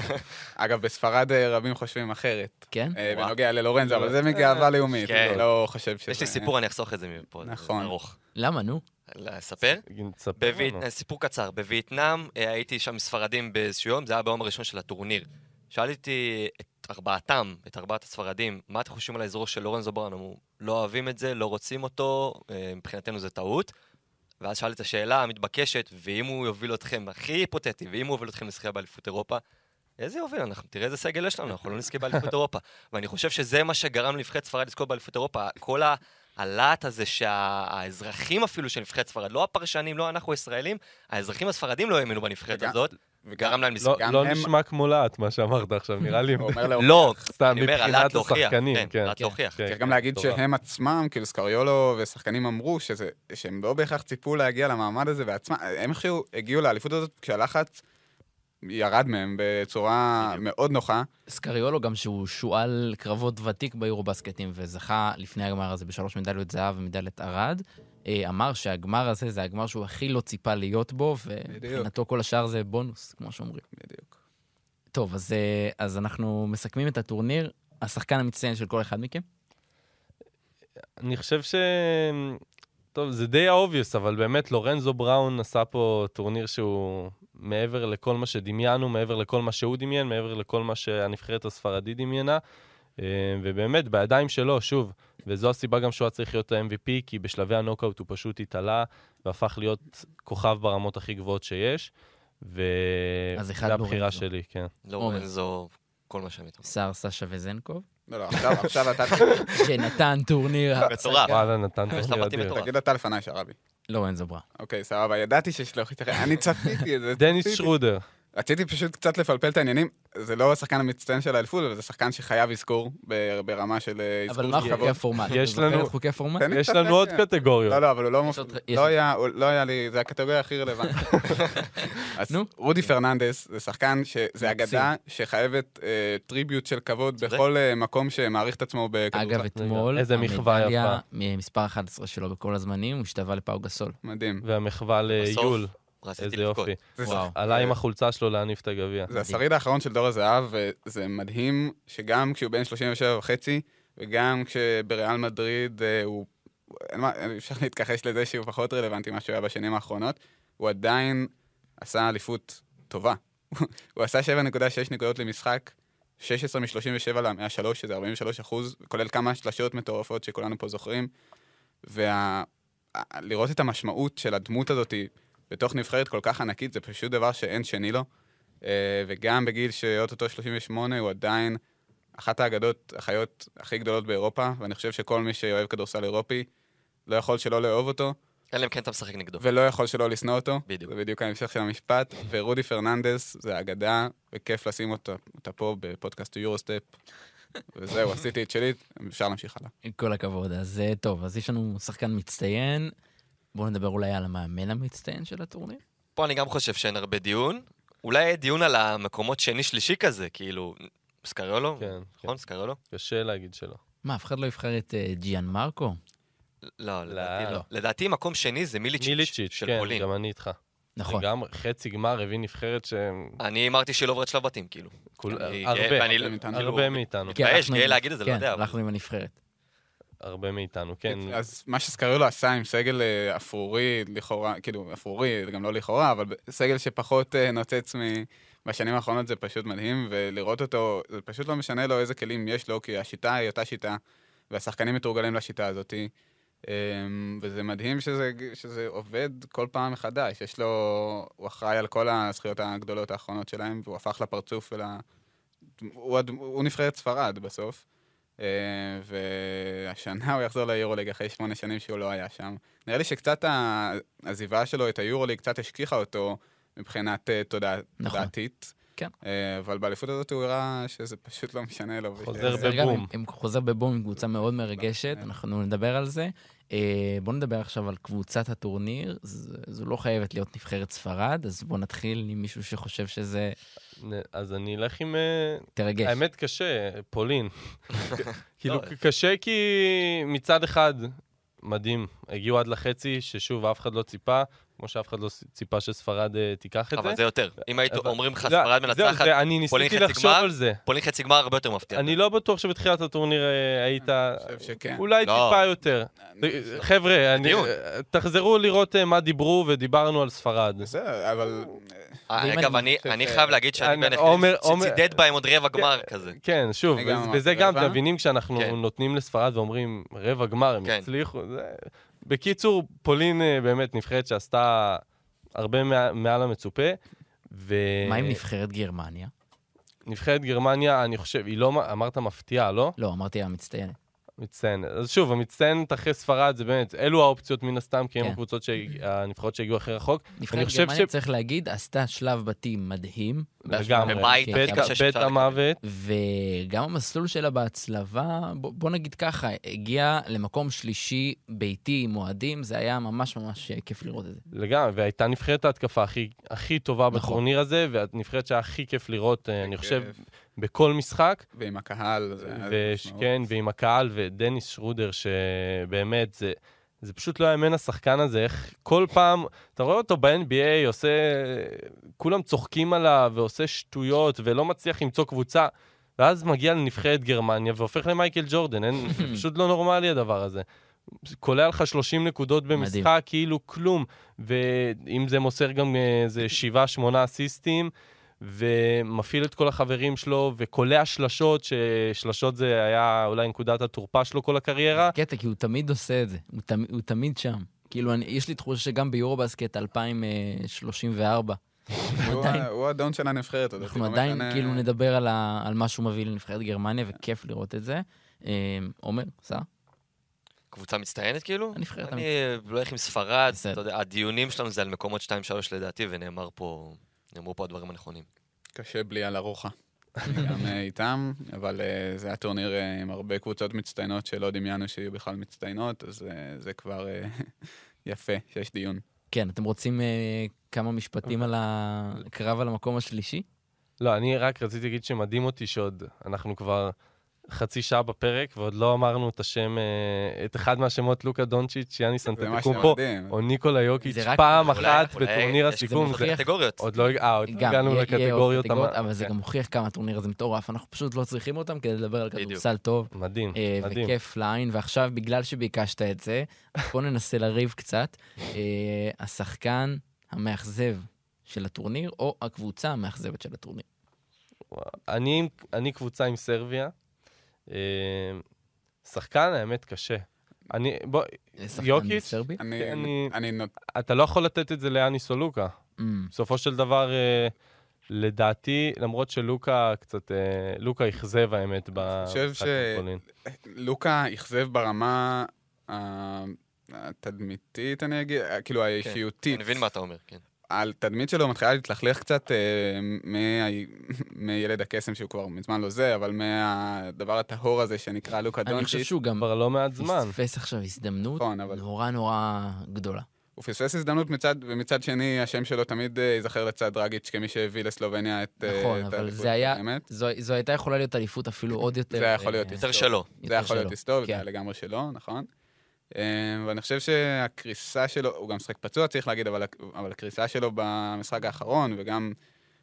[laughs] אגב, בספרד רבים חושבים אחרת. כן? בנוגע ללורנזו, אבל זה מגאווה לאומית. כן. אני לא חושב שזה... יש לי סיפור, אני אחסוך את זה מפה. זה נכון. ארוך. למה, נו? לספר? בווייט... לנו. סיפור קצר. בווייטנאם הייתי שם עם ספרדים באיזשהו יום, זה היה ביום הראשון של הטורניר. שאלתי את ארבעתם, את ארבעת הספרדים, מה אתם חושבים על האזור של לורנזו בראון? אמרו, לא אוהבים את זה, לא רוצים אותו, אה, מבחינתנו זה טעות. ואז שאלתי את השאלה המתבקשת, ואם הוא יוביל אתכם, הכי היפותטי, ואם הוא יוביל אתכם לזכייה באליפות אירופה, איזה יוביל? אנחנו, תראה איזה סגל יש לנו, אנחנו לא נזכה באליפות אירופה. ואני חושב שזה מה שגרם לנבחרת ספרד לזכות באליפות אירופה. כל הלהט הזה שהאזרחים אפילו של נבחרת ספרד, לא הפרשנים, לא אנחנו הישראלים, האזרחים הספרדים לא האמינו בנבחרת וגם- הזאת, וגם- גרם להם לא-. גם לא הם- נשמע כמו להט, מה שאמרת עכשיו, נראה לי. לא, סתם, מבחינת. השחקנים, כן, כן. הלהט להוכיח. כן, צריך כן, גם להגיד. שהם עצמם, כאילו סקריולו ושחקנים אמרו שזה, שהם לא בהכרח ציפו להגיע למעמד הזה בעצמם, הם הגיעו לאליפות הזאת כשהלחץ ירד מהם בצורה. מאוד נוחה. סקריולו גם שהוא שועל קרבות ותיק ביורובסקטים וזכה לפני הגמר הזה בשלוש מדליות זהב ומדליית ארד, אה, אמר שהגמר הזה זה הגמר שהוא הכי לא ציפה להיות בו, ומבחינתו כל השאר זה בונוס, כמו שאומרים. בדיוק. טוב, אז, אה, אז אנחנו מסכמים את הטורניר. השחקן המצטיין של כל אחד מכם? אני חושב ש... טוב, זה די ה obvious, אבל באמת לורנזו בראון עשה פה טורניר שהוא מעבר לכל מה שדמיינו, מעבר לכל מה שהוא דמיין, מעבר לכל מה שהנבחרת הספרדית דמיינה. אה, ובאמת, בידיים שלו, שוב, וזו הסיבה גם שהוא היה צריך להיות ה-MVP, כי בשלבי הנוקאוט הוא פשוט התעלה והפך להיות כוכב ברמות הכי גבוהות שיש. אז אחד וזו הבחירה. שלי, כן. לורנזו, כל מה שהם איתו. שר סשה וזנקוב, לא, לא, עכשיו, עכשיו אתה, שנתן טורניר מטורף. וואלה, נתן טורניר אדיר. תגיד אתה לפניי, שרבי. לורנזו ברה. אוקיי, סבבה, ידעתי שיש לו אני צפיתי את זה. דניס. שרודר. רציתי פשוט קצת לפלפל את העניינים, זה לא השחקן המצטיין של האליפות, אבל זה שחקן שחייב אזכור ב- ברמה של אה, אבל אזכור מה של חוקי כבוד. הפורמט? יש לנו- חוקי הפורמט? יש עוד רקע. קטגוריות. לא, לא, אבל הוא לא לא היה, הוא- לא היה לי, זה הקטגוריה הכי רלוונטית. [laughs] אז נו. רודי פרננדס זה שחקן שזה אגדה שחייבת אה, טריביוט של כבוד. בכל אה, מקום שמעריך את עצמו אגב, בכדורסל. אתמול, איזה מחווה המדליה מספר 11 שלו בכל הזמנים, הוא השתווה לפאו גסול. מדהים. והמחווה ליול, רציתי איזה. יופי. עלה עם החולצה שלו להניף את הגביע. זה השריד האחרון של דור הזהב, וזה מדהים שגם כשהוא בן 37 וחצי, וגם כשבריאל מדריד אה, הוא... אין מה, אפשר להתכחש לזה שהוא פחות רלוונטי ממה שהוא היה בשנים האחרונות, הוא עדיין עשה אליפות טובה. [laughs] הוא עשה 7.6 נקודות למשחק, 16 מ-37 מהשלוש, שזה 43 אחוז, כולל כמה שלשות מטורפות שכולנו פה זוכרים. והדבר לראות את המשמעות של הדמות הזאת בתוך נבחרת כל כך ענקית, זה פשוט דבר שאין שני לו. אה, וגם בגיל שאו-טו-טו 38 הוא עדיין אחת האגדות, החיות הכי גדולות באירופה, ואני חושב שכל מי שאוהב כדורסל אירופי לא יכול שלא לאהוב אותו, אלא אם כן אתה משחק נגדו. ולא יכול שלא לשנוא אותו. בדיוק. זה בדיוק ההמשך של המשפט. ורודי פרננדס זה אגדה, וכיף לשים אותה, אותה פה בפודקאסט יורוסטפ. וזהו, עשיתי את שלי, אפשר להמשיך הלאה. עם כל הכבוד. אז אה, טוב, אז יש לנו שחקן מצטיין. בואו נדבר אולי על המאמן המצטיין של הטורניר. פה אני גם חושב שאין הרבה דיון. אולי יהיה דיון על המקומות שני-שלישי כזה, כאילו... סקריולו? כן, נכון, סקריולו? קשה להגיד שלא. מה, אף אחד לא יבחר את אה, ג'יאן מרקו? לא, לדעתי לא. לא. לדעתי מקום שני זה מיליצ'יץ' מיליצ'יץ', של כן, פולין. גם אני איתך. נכון. גם חצי גמר הביא נבחרת שהם... אני הימרתי שהיא לא עוברת שלב בתים, כאילו. כול- אני הרבה, הרבה מאיתנו. כאילו, הרבה מאיתנו. מתבייש, גאה להגיד את זה, לא כן, יודע, אבל- הלכנו עם הנבחרת. הרבה מאיתנו, כן. אז מה שסקריולו עשה עם סגל אה, אפרורי, לכאורה, כאילו, אפרורי, גם לא לכאורה, אבל סגל שפחות אה, נוצץ בשנים האחרונות זה פשוט מדהים, ולראות אותו, זה פשוט לא משנה לו איזה כלים יש לו, כי השיטה היא אותה שיטה, והשחקנים מתורגלים לשיטה הזאת. אמ, וזה מדהים שזה, שזה עובד כל פעם מחדש. יש לו, הוא אחראי על כל הזכיות הגדולות האחרונות שלהם, והוא הפך לפרצוף ול... הוא, הוא נבחרת ספרד בסוף. אה, והשנה הוא יחזור ליורוליג אחרי שמונה שנים שהוא לא היה שם. נראה לי שקצת העזיבה שלו את היורוליג קצת השכיחה אותו מבחינת אה, תודע, נכון. תודעתית. כן. אה, אבל באליפות הזאת הוא הראה שזה פשוט לא משנה לו. חוזר בבום. עם חוזר בבום, עם קבוצה מאוד מרגשת, כן. אנחנו נדבר על זה. בואו נדבר עכשיו על קבוצת הטורניר. זו לא חייבת להיות נבחרת ספרד, אז בואו נתחיל עם מישהו שחושב שזה אז אני אלך עם... אה, תרגש. האמת קשה, פולין. [laughs] [laughs] כאילו, לא. קשה כי מצד אחד, מדהים, הגיעו עד לחצי, ששוב, אף אחד לא ציפה, כמו שאף אחד לא ציפה שספרד אה, תיקח את זה. אבל זה יותר. אם היית אומרים לך לא, ספרד מנצחת, פולין ניסיתי חצי לחשוב גמר? על זה. פולין חצי גמר הרבה יותר מפתיע. אני לא בטוח שבתחילת הטורניר אה, היית... אני חושב שכן. אולי לא. טיפה יותר. חבר'ה. תחזרו לראות מה דיברו ודיברנו על ספרד. בסדר, אבל... אגב, אני אני חושב אני ש- חייב להגיד שאני אני- בין היחידים שצידד בהם עוד רבע גמר כזה. כן, שוב, וזה- גם, רבע. תבינים כשאנחנו כן. נותנים לספרד ואומרים רבע גמר, הם כן. הצליחו. זה- בקיצור, פולין אה, באמת נבחרת שעשתה הרבה מע- מעל המצופה. ו... מה עם נבחרת גרמניה? נבחרת גרמניה, אני חושב, היא לא, אמרת מפתיעה, לא? לא, אמרתי המצטיינת. מצטיינת. אז שוב, המצטיינת אחרי ספרד זה באמת, אלו האופציות מן הסתם, כי הם כן. הקבוצות, הנבחרות שהגיעו הכי רחוק. נבחרת חושב גרמניה, ש- צריך להגיד, עשתה שלב בתים מדהים. לגמרי. בבית כן, בית כן. בית שאפשר המוות. וגם המסלול שלה בהצלבה, בוא, בוא נגיד ככה, הגיע למקום שלישי ביתי עם אוהדים, זה היה ממש ממש אה, כיף לראות את זה. לגמרי, והייתה נבחרת ההתקפה הכי, הכי טובה נכון. בטורניר הזה, והנבחרת שהיה הכי כיף לראות, אה, אני חושב. בכל משחק. ועם הקהל, וש-. כן, ועם הקהל, ודניס שרודר, שבאמת, זה, זה פשוט לא יאמן השחקן הזה, איך כל פעם, אתה רואה אותו ב-NBA עושה, כולם צוחקים עליו ועושה שטויות ולא מצליח למצוא קבוצה, ואז מגיע לנבחרת גרמניה והופך למייקל ג'ורדן, אין, [laughs] פשוט לא נורמלי הדבר הזה. קולע לך 30 נקודות במשחק, מדהים. כאילו כלום, ואם זה מוסר גם אה, איזה 7-8 אסיסטים, ומפעיל את כל החברים שלו, וקולע שלשות, ששלשות זה היה אולי נקודת התורפה שלו כל הקריירה. קטע, כי הוא תמיד עושה את זה, הוא, תמ, הוא תמיד שם. כאילו, אני, יש לי תחושה שגם ביורובסקט 2034, [laughs] הוא עדיין- ה- הוא האדון של הנבחרת. אנחנו עדיין כאילו נדבר על, מה שהוא מביא לנבחרת גרמניה, וכיף לראות את זה. אה, עומר, סע? קבוצה מצטיינת כאילו? הנבחרת אני הולך עם ספרד, בסדר. אתה יודע, הדיונים שלנו זה על מקומות 2-3 לדעתי, ונאמר פה, נאמרו פה הדברים הנכונים. קשה בלי על ארוחה. גם אה, איתם, אבל אה, זה היה טורניר אה, עם הרבה קבוצות מצטיינות שלא דמיינו שיהיו בכלל מצטיינות, אז אה, זה כבר אה, [laughs] יפה שיש דיון. כן, אתם רוצים אה, כמה משפטים על הקרב על המקום השלישי? לא, אני רק רציתי להגיד שמדהים אותי שעוד אנחנו כבר חצי שעה בפרק, ועוד לא אמרנו את השם, אה, את אחד מהשמות, לוקה דונצ'יץ', אנטטקומפו, שמדהים. או ניקולה יוקיץ', פעם אחת בטורניר יש הסיכום. זה- קטגוריות. עוד לא אה, הגענו לקטגוריות. אבל זה. גם מוכיח כמה הטורניר הזה מטורף, אנחנו פשוט לא צריכים אותם כדי לדבר על. כדורסל טוב. מדהים, אה, מדהים. וכיף לעין, ועכשיו, בגלל שביקשת את זה, בוא ננסה לריב קצת. השחקן המאכזב של הטורניר, או הקבוצה המאכזבת של הטורניר. אני קבוצה עם סרביה. אה, שחקן, האמת, קשה. אני, בוא, שחקן יוקיץ'? סרבי? אני, אני- אני, אתה לא יכול לתת את זה ליאניס או לוקה. Mm. בסופו של דבר, אה, לדעתי, למרות שלוקה קצת, אה, לוקה אכזב האמת חושב במשחק ש- בפולין. לוקה אכזב ברמה התדמיתית, אני אגיד, כאילו האישיותית. אני מבין מה אתה אומר, כן. התדמית שלו מתחילה להתלכלך קצת אה, מה- מילד הקסם שהוא כבר מזמן לא זה, אבל מהדבר הטהור הזה שנקרא לוקה אני חושב. שהוא גם כבר לא מעט זמן. פספס עכשיו הזדמנות נכון, אבל נורא נורא גדולה. הוא פספס הזדמנות מצד, ומצד שני השם שלו תמיד אה, ייזכר לצד דרגיץ' כמי שהביא לסלובניה את אה, נכון, את אבל האליפות זה היה-. זו זו הייתה יכולה להיות אליפות אפילו עוד יותר... זה היה יכול להיות אה, יותר היסטורי. שלו. זה יכול להיות שלו. היסטורי, זה כן. היה לגמרי שלו, נכון. אה, ואני חושב שהקריסה שלו, הוא גם משחק פצוע צריך להגיד, אבל, אבל הקריסה שלו במשחק האחרון, וגם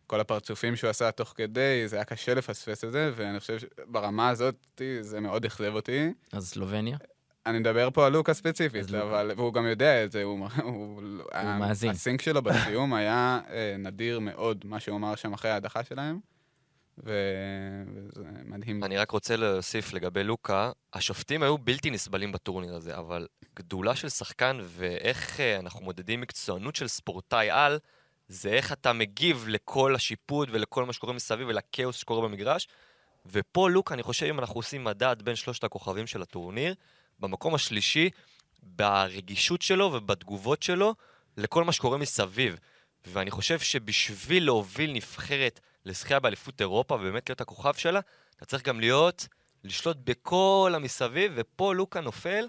כל הפרצופים שהוא עשה תוך כדי, זה היה קשה לפספס את זה, ואני חושב שברמה הזאת זה מאוד אכזב אותי. אז סלובניה? אני מדבר פה על לוקה ספציפית, אז לוקה. אבל, והוא גם יודע את זה, הוא, הוא, הוא מאזין. הסינק שלו בסיום היה אה, נדיר מאוד, מה שהוא אמר שם אחרי ההדחה שלהם, וזה מדהים. אני רק רוצה להוסיף לגבי לוקה, השופטים היו בלתי נסבלים בטורניר הזה, אבל גדולה של שחקן ואיך אה, אנחנו מודדים מקצוענות של ספורטאי על, זה איך אתה מגיב לכל השיפוט ולכל מה שקורה מסביב ולכאוס שקורה במגרש. ופה לוקה, אני חושב, אם אנחנו עושים מדד בין שלושת הכוכבים של הטורניר, במקום השלישי, ברגישות שלו ובתגובות שלו לכל מה שקורה מסביב. ואני חושב שבשביל להוביל נבחרת לזכייה באליפות אירופה ובאמת להיות הכוכב שלה, אתה צריך גם להיות, לשלוט בכל המסביב, ופה לוקה נופל,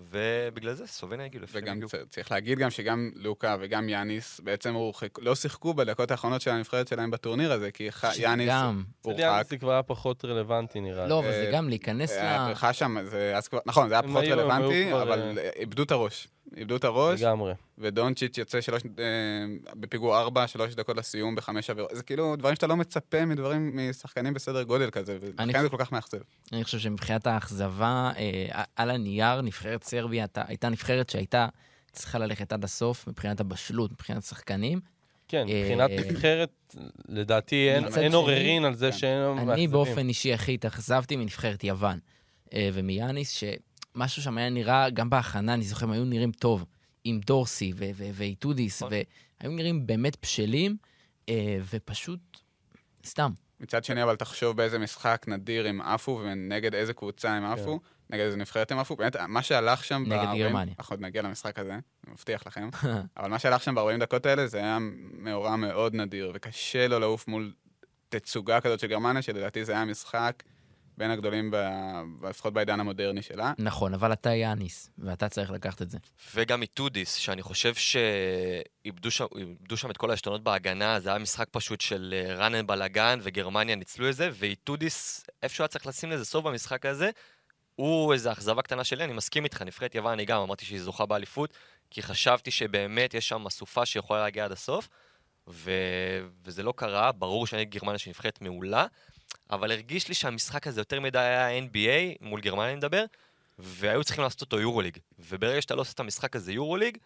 ובגלל זה סלובניה הגיעו לפני וגם הגיעו. צריך להגיד גם שגם לוקה וגם יאניס בעצם הורחק, לא שיחקו בדקות האחרונות של הנבחרת שלהם בטורניר הזה, כי ח- יאניס. הורחק. יאניס זה כבר היה פחות רלוונטי נראה לא, לי. אבל זה אה, גם להיכנס ל... הברכה שם, נכון, זה היה פחות רלוונטי, אבל איבדו את הראש. איבדו את הראש, לגמרי. ודונצ'יץ' יוצא שלוש, אה, בפיגור ארבע, שלוש דקות לסיום בחמש עבירות. זה כאילו דברים שאתה לא מצפה מדברים, משחקנים בסדר גודל כזה, אני ולכן זה כל כך מאכזב. אני חושב שמבחינת האכזבה, אה, על הנייר, נבחרת סרביה הייתה- הייתה נבחרת שהייתה צריכה ללכת עד הסוף מבחינת הבשלות, מבחינת שחקנים. כן, אה, מבחינת אה, נבחרת, לדעתי אין- מצד אין שני, עוררין על זה כן. שהם אני. באופן אישי הכי התאכזבתי מנבחרת יוון אה, ומיאניס, שמשהו שם היה נראה, גם בהכנה, אני זוכר, הם היו נראים טוב, עם דורסי ואיטודיס, נכון. והיו נראים באמת בשלים, אה, ופשוט סתם. מצד שני, אבל תחשוב באיזה משחק נדיר הם עפו, ונגד איזה קבוצה הם עפו, נגד איזה נבחרת הם עפו. באמת, מה שהלך שם... נגד ב- גרמניה. אנחנו עוד נגיע למשחק הזה, אני מבטיח לכם. [laughs] אבל מה שהלך שם ב-40 דקות האלה, זה היה מאורע מאוד נדיר, וקשה לו לעוף מול תצוגה כזאת של גרמניה, שלדעתי זה היה משחק בין הגדולים, ב- לפחות בעידן המודרני שלה. נכון, אבל אתה יאניס, ואתה צריך לקחת את זה. וגם איטודיס, שאני חושב שאיבדו שם, איבדו שם את כל העשתונות בהגנה, זה היה משחק פשוט של אה, רן בלאגן, וגרמניה ניצלו את זה, ואיטודיס, איפשהו היה צריך לשים לזה סוף במשחק הזה, הוא איזו אכזבה קטנה שלי, אני מסכים איתך, נבחרת יוון, אני גם אמרתי שהיא זוכה באליפות, כי חשבתי שבאמת יש שם אסופה שיכולה להגיע עד הסוף, ו... וזה לא קרה, ברור שאני גרמניה שהיא נבחרת מעולה, אבל הרגיש לי שהמשחק הזה יותר מדי היה NBA, מול גרמניה אני מדבר, והיו צריכים לעשות אותו יורוליג. וברגע שאתה לא עושה את המשחק הזה יורוליג,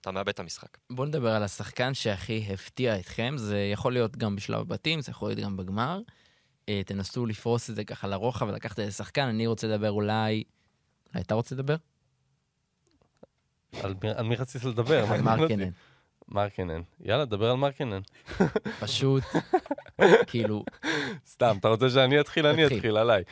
אתה מאבד את המשחק. בואו נדבר על השחקן שהכי הפתיע אתכם, זה יכול להיות גם בשלב הבתים, זה יכול להיות גם בגמר. אה, תנסו לפרוס את זה ככה לרוחב ולקחת איזה שחקן, אני רוצה לדבר אולי... אולי אתה רוצה לדבר? על מי- רצית לדבר? על. מרקנן. מרקנן. יאללה, דבר על מרקנן. פשוט, [laughs] כאילו, סתם, אתה רוצה שאני אתחיל? אני. אתחיל עליי.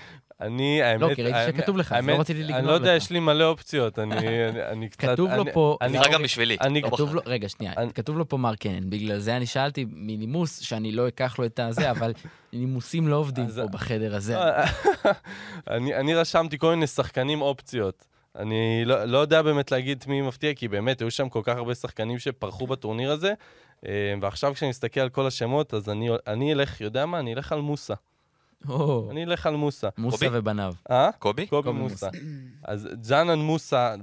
אני, האמת... כי ראיתי שכתוב לך, אז לא רציתי לגנוב אני לא יודע, לך. יש לי מלא אופציות. אני קצת... כתוב לו אני- פה- זה גם בשבילי. אני- לא כתוב בחר. לו, רגע, שנייה, אני- כתוב לו פה מרקנן, בגלל זה אני שאלתי מנימוס שאני לא אקח לו את הזה, אבל נימוסים לא עובדים פה בחדר הזה. [laughs] אני, אני רשמתי כל מיני שחקנים אופציות. אני לא, לא יודע באמת להגיד מי מפתיע, כי באמת היו שם כל כך הרבה שחקנים שפרחו בטורניר הזה, אה, ועכשיו כשאני מסתכל על כל השמות, אז אני, אני אלך, יודע מה? אני אלך על מוסה. אני אלך על מוסה. מוסה? ובניו. אה? קובי? קובי מוסה. אז ג'אנן מוסה,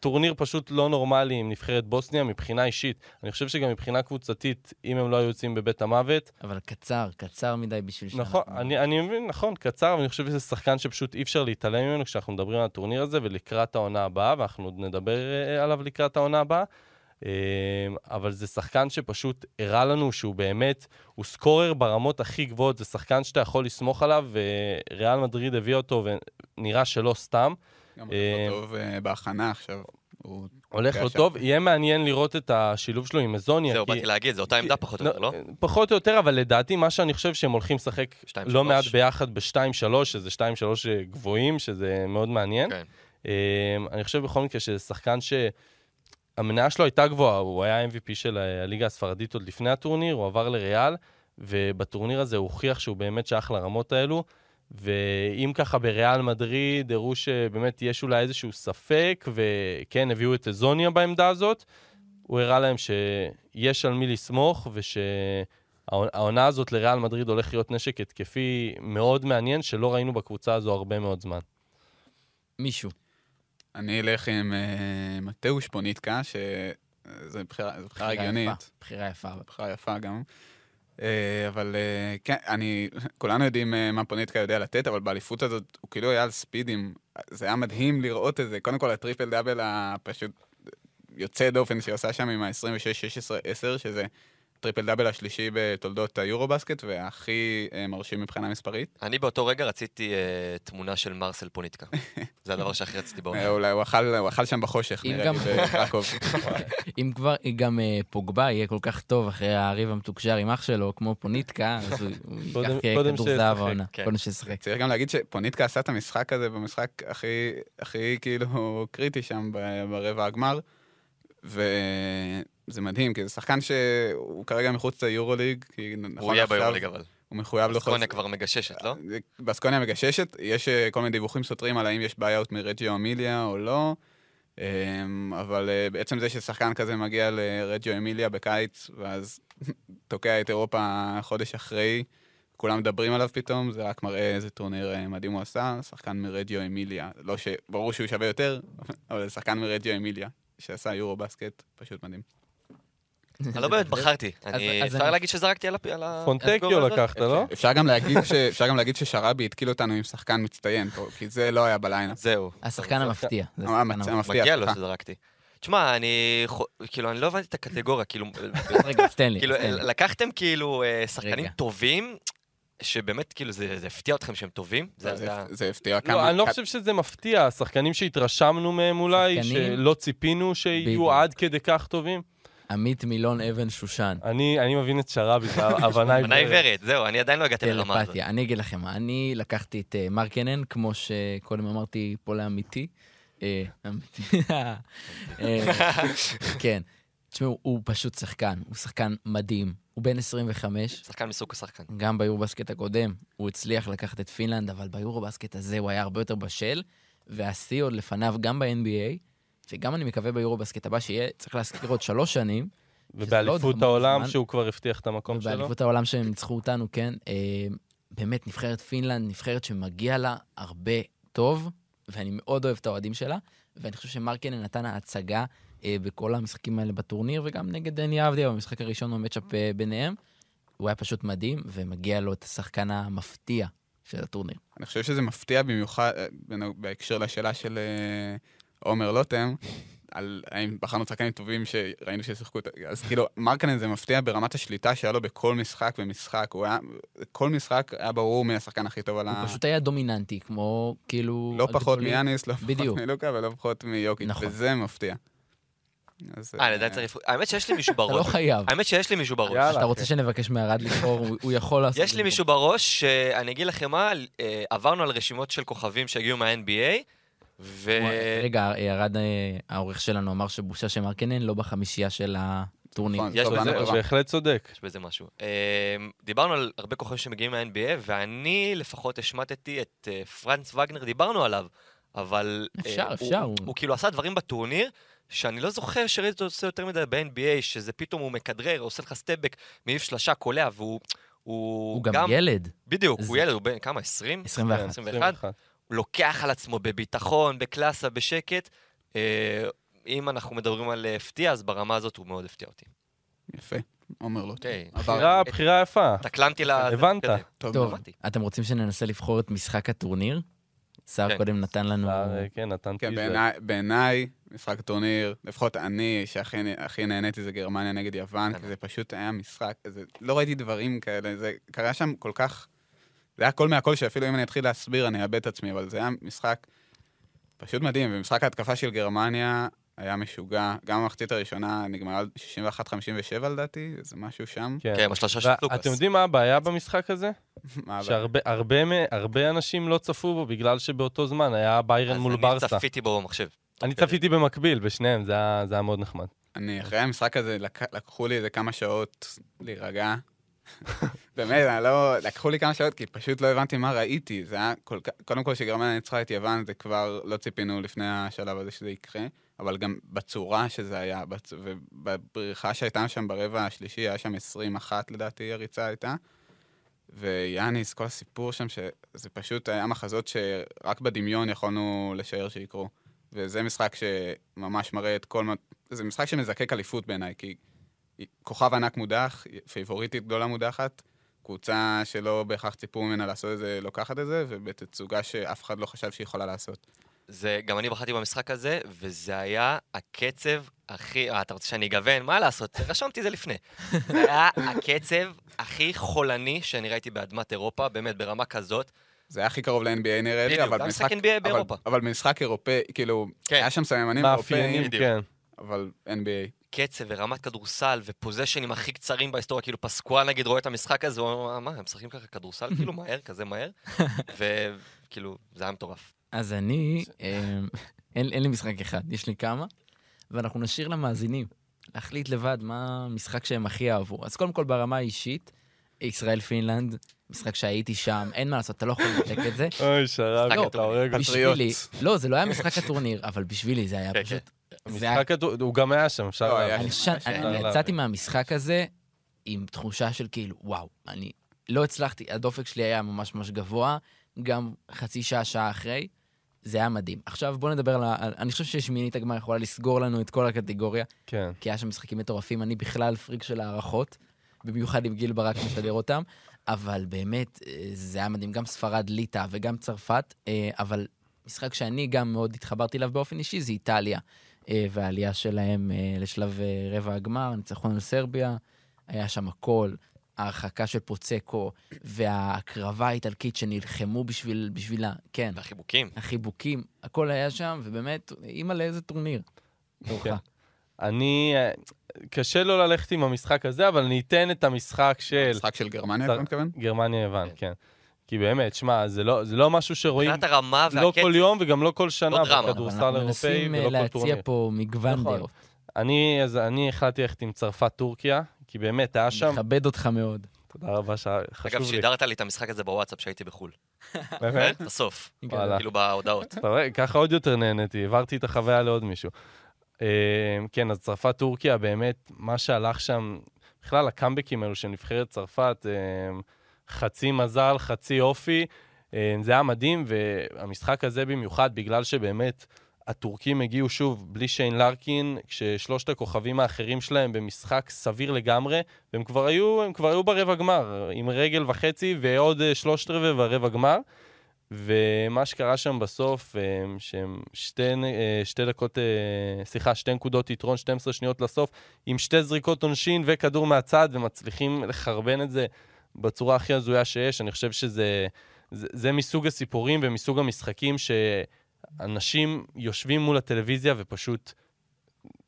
טורניר פשוט לא נורמלי עם נבחרת בוסניה מבחינה אישית. אני חושב שגם מבחינה קבוצתית, אם הם לא היו יוצאים בבית המוות, אבל קצר, קצר מדי בשביל שאנחנו... נכון, אני, אני מבין, נכון, קצר, אבל אני חושב שזה שחקן שפשוט אי אפשר להתעלם ממנו כשאנחנו מדברים על הטורניר הזה ולקראת העונה הבאה, ואנחנו עוד נדבר אה, עליו לקראת העונה הבאה. אה, אבל זה שחקן שפשוט הראה לנו שהוא באמת, הוא סקורר ברמות הכי גבוהות, זה שחקן שאתה יכול לסמוך עליו, וריאל מדריד הביא אותו ונראה שלא סתם. גם אה, הולך לו טוב אה, בהכנה עכשיו. הוא הולך לו. טוב, יהיה מעניין לראות את השילוב שלו עם אזוניה. זהו, באתי להגיד, זו אותה עמדה פחות או יותר, לא? פחות או יותר, אבל לדעתי, מה שאני חושב שהם הולכים לשחק לא שלוש. מעט ביחד ב-2-3, שזה 2-3 גבוהים, שזה מאוד מעניין. כן. אמ, אני חושב בכל מקרה שזה שחקן שהמניה שלו הייתה גבוהה, הוא היה MVP של הליגה הספרדית עוד לפני הטורניר, הוא עבר לריאל, ובטורניר הזה הוא הוכיח שהוא באמת שייך לרמות האלו. ואם ככה בריאל מדריד הראו שבאמת יש אולי איזשהו ספק, וכן, הביאו את אזוניה בעמדה הזאת, הוא הראה להם שיש על מי לסמוך, ושהעונה הזאת לריאל מדריד הולך להיות נשק התקפי מאוד מעניין, שלא ראינו בקבוצה הזו הרבה מאוד זמן. מישהו. אני אלך עם אה, מתאוש פוניטקה, שזו בחירה הגיונית. יפה, בחירה יפה. בחירה יפה גם. אה, אבל אה, כן, אני, כולנו יודעים מה פוניטקה יודע לתת, אבל באליפות הזאת הוא כאילו היה על ספידים. זה היה מדהים לראות את זה. קודם כל, הטריפל דאבל הפשוט יוצא דופן שהוא עושה שם עם ה-26-16-10, שזה טריפל דאבל השלישי בתולדות היורו-בסקט, והכי אה, מרשים מבחינה מספרית. אני באותו רגע רציתי אה, תמונה של מרסל פוניטקה. [laughs] זה הדבר שהכי רציתי אה, בעונה. אולי הוא אכל, הוא אכל שם בחושך, אם נראה לי, בקרקוב. [laughs] אם כבר גם אה, פוגבה יהיה כל כך טוב אחרי הריב המתוקשר עם אח שלו, כמו פוניטקה, אז הוא ייקח כדור זהב העונה. כן. קודם שישחק. צריך גם להגיד שפוניטקה עשה את המשחק הזה במשחק הכי, הכי כאילו קריטי שם ברבע הגמר, וזה מדהים, כי זה שחקן שהוא כרגע מחוץ ליורוליג, כי הוא נכון יהיה עכשיו ביורוליג אבל. הוא מחויב לחוז... בסקוניה כבר מגששת, לא? בסקוניה מגששת, יש אה, כל מיני דיווחים סותרים על האם יש בעיות מרג'יו אמיליה או לא, אמ, אבל אה, בעצם זה ששחקן כזה מגיע לרג'יו אמיליה בקיץ, ואז [laughs] תוקע את אירופה חודש אחרי, כולם מדברים עליו פתאום, זה רק מראה איזה טורניר אה, מדהים הוא עשה, שחקן מרג'יו אמיליה. לא ש... ברור שהוא שווה יותר, [laughs] אבל זה שחקן מרג'יו אמיליה, שעשה יורו בסקט, פשוט מדהים. אני לא באמת בחרתי. אפשר להגיד שזרקתי על ה... פונטקיו? לקחת, לא? אפשר גם להגיד, ש... אפשר גם להגיד ששרבי התקיל אותנו עם שחקן מצטיין פה, כי זה לא היה בליינאפ. זהו. השחקן המפתיע. אה, המפתיע. מפתיע, מגיע לו סליחה. שזרקתי. תשמע, אני... כאילו, אני לא הבנתי את הקטגוריה, כאילו... [laughs] רגע, תן לי, כאילו. לקחתם כאילו אה, שחקנים. טובים, שבאמת, כאילו, זה זה הפתיע אתכם שהם טובים? זה זה- הפתיע לא, כמה... אני לא חושב שזה מפתיע, השחקנים שהתרשמנו מהם אולי, שלא ציפינו שיהיו. עד כדי כך טובים. עמית מילון אבן שושן. אני אני מבין את שרבי, [laughs] הבנה מנה עיוורת, זהו, אני עדיין לא הגעתי לרמה הזאת. טלפתיה. אני אגיד לכם, מה, אני לקחתי את אה, מרקנן, כמו שקודם אמרתי פה לאמיתי. אה, אמיתי. [laughs] אה, כן. תשמעו, הוא פשוט שחקן, הוא שחקן מדהים. הוא בן 25, שחקן מסוג השחקן. גם ביורובסקט הקודם הוא הצליח לקחת את פינלנד, אבל ביורובסקט הזה הוא היה הרבה יותר בשל, והשיא עוד לפניו גם ב-NBA, וגם אני מקווה ביורובסקט הבא שיהיה, צריך להזכיר עוד שלוש שנים, לא ובאליפות המון העולם, זמן. שהוא כבר הבטיח את המקום שלו. ובאליפות העולם שהם ניצחו אותנו, כן. אה, באמת, נבחרת פינלנד, נבחרת שמגיע לה הרבה טוב, ואני מאוד אוהב את האוהדים שלה, ואני חושב שמרקנן נתן הצגה אה, בכל המשחקים האלה בטורניר, וגם נגד דני אבדיה במשחק הראשון במצ'אפ אה, ביניהם. הוא היה פשוט מדהים, ומגיע לו את השחקן המפתיע של הטורניר. אני חושב שזה מפתיע במיוחד, אה, בהקשר לשאלה של אה, עומר לוטם, על האם בחרנו שחקנים טובים שראינו ששיחקו, את- אז כאילו, מרקנן זה מפתיע ברמת השליטה שהיה לו בכל משחק ומשחק, הוא היה, כל משחק היה ברור מי השחקן הכי טוב על ה... הוא פשוט היה דומיננטי, כמו כאילו... לא פחות. מיאניס, לא פחות. מלוקה ולא פחות מיוקיץ', נכון. וזה מפתיע. אז, אה, לדעתי צריך... האמת שיש לי מישהו אתה לא בראש. חייב. האמת שיש לי מישהו בראש. אתה רוצה שנבקש מהרד לבחור, הוא- הוא יכול לעשות... יש לי. מישהו בראש, שאני אגיד לכם מה, אה, עברנו על רשימות של כוכבים שהגיעו מה-NBA, ו... רגע, ירד, אה, העורך שלנו אמר שבושה שמרקנן לא בחמישייה של הטורניר. נכון, יש בזה- טובה. בהחלט צודק. יש בזה משהו. אה, דיברנו על הרבה כוכבים שמגיעים מה-NBA, ואני לפחות השמטתי את אה, פרנץ וגנר, דיברנו עליו, אבל... אפשר, אפשר, הוא, כאילו עשה דברים בטורניר, שאני לא זוכר שראיתי אותו עושה יותר מדי ב-NBA, שזה פתאום הוא מכדרר, עושה לך סטפבק, מעיף שלושה, קולע, והוא... הוא, הוא גם ילד, בדיוק, זה- הוא ילד, הוא בן כמה? 20? 21. כן, 21? לוקח על עצמו בביטחון, בקלאסה, בשקט. אה, אם אנחנו מדברים על אה, הפתיע, אז ברמה הזאת הוא מאוד הפתיע אותי. יפה, עומר לוטם. אוקיי. עבר. בחירה, בחירה יפה. תקלמתי ל... הבנת. טוב, טוב. אתם רוצים שננסה לבחור את משחק הטורניר? סער כן. קודם נתן לנו... אה, כן, נתן כן, טיזר. בעיניי- משחק טורניר, לפחות אני, שהכי הכי נהניתי זה גרמניה נגד יוון, כן. כי זה פשוט היה משחק, זה, לא ראיתי דברים כאלה, זה קרה שם כל כך, זה היה הכל מהכל, שאפילו אם אני אתחיל להסביר אני אאבד את עצמי, אבל זה היה משחק פשוט מדהים, ומשחק ההתקפה של גרמניה היה משוגע. גם המחצית הראשונה נגמרה על 61-57 לדעתי, זה משהו שם. כן, בשלושה של ו- לוקאס. אתם יודעים מה הבעיה במשחק הזה? מה הבעיה? שהרבה אנשים לא צפו בו בגלל שבאותו זמן היה ביירן מול אז ברסה. אני צפיתי בו במחשב. אני צפיתי במקביל, בשניהם, זה היה מאוד נחמד. אני, אחרי המשחק הזה, לק... לקחו לי איזה כמה שעות להירגע. [laughs] באמת, אני לא... לקחו לי כמה שעות, כי פשוט לא הבנתי מה ראיתי. זה היה כל כך... קודם כל, שגרמניה ניצחה את יוון, זה כבר לא ציפינו לפני השלב הזה שזה יקרה, אבל גם בצורה שזה היה, בצ... ובבריחה שהייתה שם ברבע השלישי, היה שם 21 לדעתי, הריצה הייתה. ויאניס, כל הסיפור שם, שזה פשוט היה מחזות שרק בדמיון יכולנו לשער שיקרו. וזה משחק שממש מראה את כל מה... זה משחק שמזקק אליפות בעיניי, כי כוכב ענק מודח, פייבוריטית גדולה מודחת, קבוצה שלא בהכרח ציפו ממנה לעשות את זה, לוקחת את זה, ובתצוגה שאף אחד לא חשב שהיא יכולה לעשות. זה, גם אני בחרתי במשחק הזה, וזה היה הקצב הכי... אה, אתה רוצה שאני אגוון? מה לעשות? [laughs] רשמתי זה לפני. זה היה הקצב הכי חולני שאני ראיתי באדמת אירופה, באמת, ברמה כזאת. זה היה הכי קרוב ל-NBA נראה לי, בדיוק, אבל במשחק... המשחק NBA באירופה. אבל, במשחק אירופאי, כאילו, כן. היה שם סממנים אירופאיים, בדיוק. כן. אבל NBA. קצב ורמת כדורסל ופוזיישנים הכי קצרים בהיסטוריה, כאילו פסקואל נגיד רואה את המשחק הזה, הוא אומר, מה, הם משחקים ככה כדורסל כאילו [laughs] מהר, כזה מהר? [laughs] וכאילו, זה היה מטורף. אז אני, אה, אין, אין לי משחק אחד, יש לי כמה, ואנחנו נשאיר למאזינים להחליט לבד מה המשחק שהם הכי אהבו. אז קודם כל ברמה האישית, ישראל-פינלנד, משחק שהייתי שם, אין מה לעשות, אתה לא יכול לנתק את זה. אוי, שרבי, משחק אתה הורג אותי. לא, זה לא היה משחק הטורניר, אבל בשבילי זה היה כן, פשוט... המשחק הטו- הוא גם היה שם, אפשר לא, להבין. אני. יצאתי מהמשחק הזה עם תחושה של כאילו, וואו, אני לא הצלחתי, הדופק שלי היה ממש ממש גבוה, גם חצי שעה, שעה אחרי, זה היה מדהים. עכשיו בואו נדבר על ה... אני חושב ששמינית הגמר יכולה לסגור לנו את כל הקטגוריה, כן. כי היה שם משחקים מטורפים, אני בכלל פריק של הערכות, במיוחד עם גיל ברק משדר אותם, אבל באמת, אה, זה היה מדהים, גם ספרד, ליטא וגם צרפת, אה, אבל משחק שאני גם מאוד התחברתי אליו באופן אישי זה איטליה, והעלייה שלהם אה, לשלב אה, רבע הגמר, ניצחון על סרביה, היה שם הכל, ההרחקה של פוצקו, וההקרבה האיטלקית שנלחמו בשביל, בשבילה, כן, והחיבוקים. החיבוקים, הכל היה שם, ובאמת, אימא לאיזה טורניר. תורך. כן. אני... אה, קשה לא ללכת עם המשחק הזה, אבל אני אתן את המשחק של משחק של גרמניה, אתה מתכוון? גרמניה-יוון, כן. כן. כי באמת, שמע, זה לא זה לא משהו שרואים מבחינת הרמה לא והקצב, כל יום וגם לא כל שנה לא בכדורסל אנחנו אירופאי מנסים אה, ולא כל להציע טורניר. פה מגוון נכון. דעות. אני, אז אני החלטתי ללכת עם צרפת-טורקיה, כי באמת, היה שם... מכבד אותך מאוד. תודה רבה, אגב, חשוב לי. שידרת לי את המשחק הזה בוואטסאפ שהייתי בחו"ל. [laughs] באמת? [laughs] בסוף. כאילו בהודעות. אתה רואה, ככה עוד יותר נהניתי, העברתי את החוויה לעוד מישהו. אה, כן, אז צרפת-טורקיה, באמת, מה שהלך שם, בכלל הקאמבקים האלו של נבחרת צרפת, אה, חצי מזל, חצי אופי, אה, זה היה מדהים, והמשחק הזה במיוחד, בגלל שבאמת הטורקים הגיעו שוב בלי שיין לארקין, כששלושת הכוכבים האחרים שלהם במשחק סביר לגמרי, והם כבר היו, הם כבר היו ברבע גמר, עם רגל וחצי ועוד אה, שלושת רבעי ברבע גמר. ומה שקרה שם בסוף, אה, שהם שתי, שתי דקות, סליחה, שתי נקודות יתרון, 12 שניות לסוף, עם שתי זריקות עונשין וכדור מהצד, ומצליחים לחרבן את זה בצורה הכי הזויה שיש. אני חושב שזה זה, זה מסוג הסיפורים ומסוג המשחקים שאנשים יושבים מול הטלוויזיה ופשוט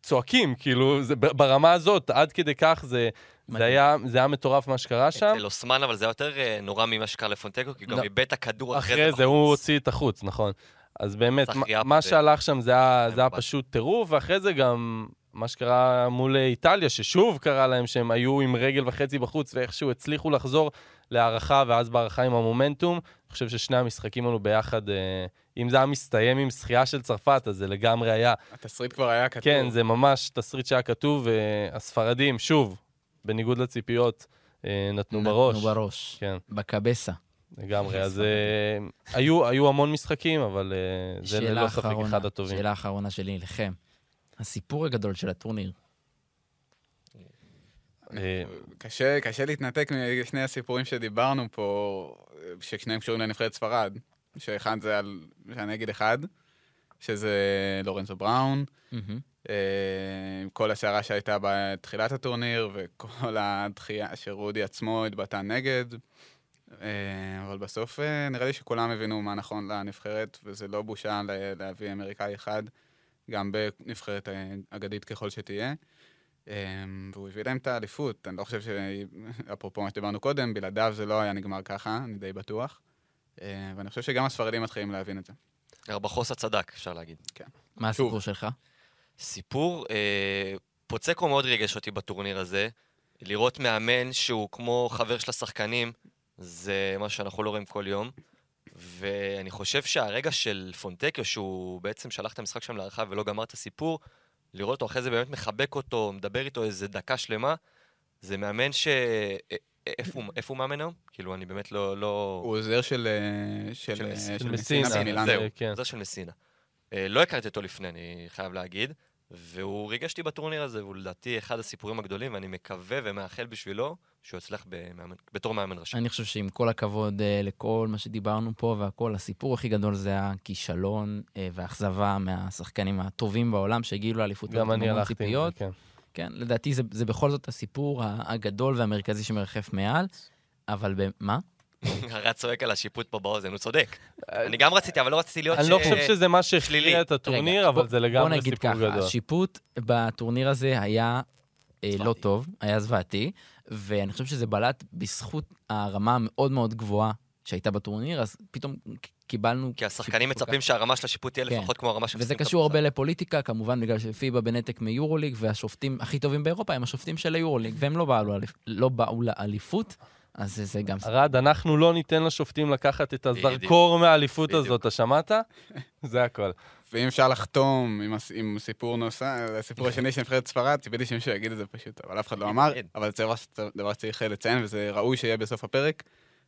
צועקים, כאילו, זה, ברמה הזאת, עד כדי כך זה, זה. היה, זה היה מטורף מה שקרה שם. אצל אוסמן, אבל זה היה יותר אה, נורא ממה שקרה לפונטקו, כי גם לא. איבד את הכדור אחרי זה אחרי זה הוא בחוץ. הוציא את החוץ, נכון. אז באמת, מה- שהלך שם זה היה. פשוט טירוף, ואחרי זה גם מה שקרה מול איטליה, ששוב קרה להם שהם היו עם רגל וחצי בחוץ, ואיכשהו הצליחו לחזור להערכה, ואז בהערכה עם המומנטום. אני חושב ששני המשחקים האלו ביחד, אה, אם זה היה מסתיים עם זכייה של צרפת, אז זה לגמרי היה. התסריט כבר היה כתוב. כן, זה ממש תסריט שהיה כתוב, והספרדים, שוב, בניגוד לציפיות, אה, נתנו בראש. נתנו בראש. כן. בקבסה. לגמרי, אז אה, [laughs] היו, היו המון משחקים, אבל אה, זה ללא ספק אחד הטובים. שאלה אחרונה שלי אליכם. הסיפור הגדול של הטורניר. אה, קשה, קשה להתנתק משני הסיפורים שדיברנו פה, ששניהם קשורים לנבחרת ספרד. שאחד זה על, שאני אגיד אחד, שזה לורנזו בראון. אה, עם כל הסערה שהייתה בתחילת הטורניר, וכל הדחייה שרודי עצמו התבטא נגד. אה, אבל בסוף אה, נראה לי שכולם הבינו מה נכון לנבחרת, וזה לא בושה להביא אמריקאי אחד, גם בנבחרת אגדית ככל שתהיה. אה, והוא הביא להם את האליפות. אני לא חושב ש... אפרופו מה שדיברנו קודם, בלעדיו זה לא היה נגמר ככה, אני די בטוח. אה, ואני חושב שגם הספרדים מתחילים להבין את זה. ארבחוסה צדק, אפשר להגיד. מה שוב. הסיפור שלך? סיפור, אה, פוצקו מאוד ריגש אותי בטורניר הזה. לראות מאמן שהוא כמו חבר של השחקנים, זה משהו שאנחנו לא רואים כל יום. ואני חושב שהרגע של פונטקיו, שהוא בעצם שלח את המשחק שם להערכה ולא גמר את הסיפור, לראות אותו אחרי זה באמת מחבק אותו, מדבר איתו איזה דקה שלמה, זה מאמן ש... אה, אה, איפה הוא, איפה הוא מאמן היום? כאילו, אני באמת לא... לא... הוא עוזר של, אה, של, של של של מסינה מסינה. זהו, כן. זה של מסינה. לא הכרתי אותו לפני, אני חייב להגיד, והוא ריגש אותי בטורניר הזה, והוא לדעתי אחד הסיפורים הגדולים, ואני מקווה ומאחל בשבילו שהוא יצליח במאמן, בתור מאמן ראשי. אני חושב שעם כל הכבוד אה, לכל מה שדיברנו פה והכל, הסיפור הכי גדול זה הכישלון אה, והאכזבה מהשחקנים הטובים בעולם שהגיעו לאליפות גם אני הלכתי עם ציפיות. זה, כן. כן, לדעתי זה, זה בכל זאת הסיפור הגדול והמרכזי שמרחף מעל, אבל מה? [laughs] הרד צועק על השיפוט פה באוזן, הוא צודק. אני גם רציתי, אבל לא רציתי להיות אני ש... לא חושב שזה מה שלילי. שהכריע את הטורניר, אבל בוא- זה בוא לגמרי נגיד סיפור ככה, גדול. השיפוט בטורניר הזה היה אה, לא. טוב, היה זוועתי, ואני חושב שזה בלט בזכות הרמה המאוד מאוד גבוהה שהייתה בטורניר, אז פתאום קיבלנו... כי השחקנים מצפים שהרמה של השיפוט תהיה כן. לפחות כמו הרמה של... וזה קשור הרבה לפוליטיקה, כמובן בגלל שפיבה בנתק מיורוליג, והשופטים הכי טובים באירופה הם השופטים של היורוליג, והם לא באו, לא באו לאליפות, אז זה, זה גם... ארד, אנחנו לא ניתן לשופטים לקחת את הזרקור מהאליפות בדיוק. הזאת, אתה שמעת? [laughs] זה הכל. ואם אפשר לחתום עם, הס- עם סיפור נוסף, הסיפור השני של נבחרת ספרד, ציפיתי שמישהו יגיד את זה פשוט, אבל אף אחד לא אמר, כן. אבל זה דבר שצ- דבר שצריך לציין, וזה ראוי שיהיה בסוף הפרק.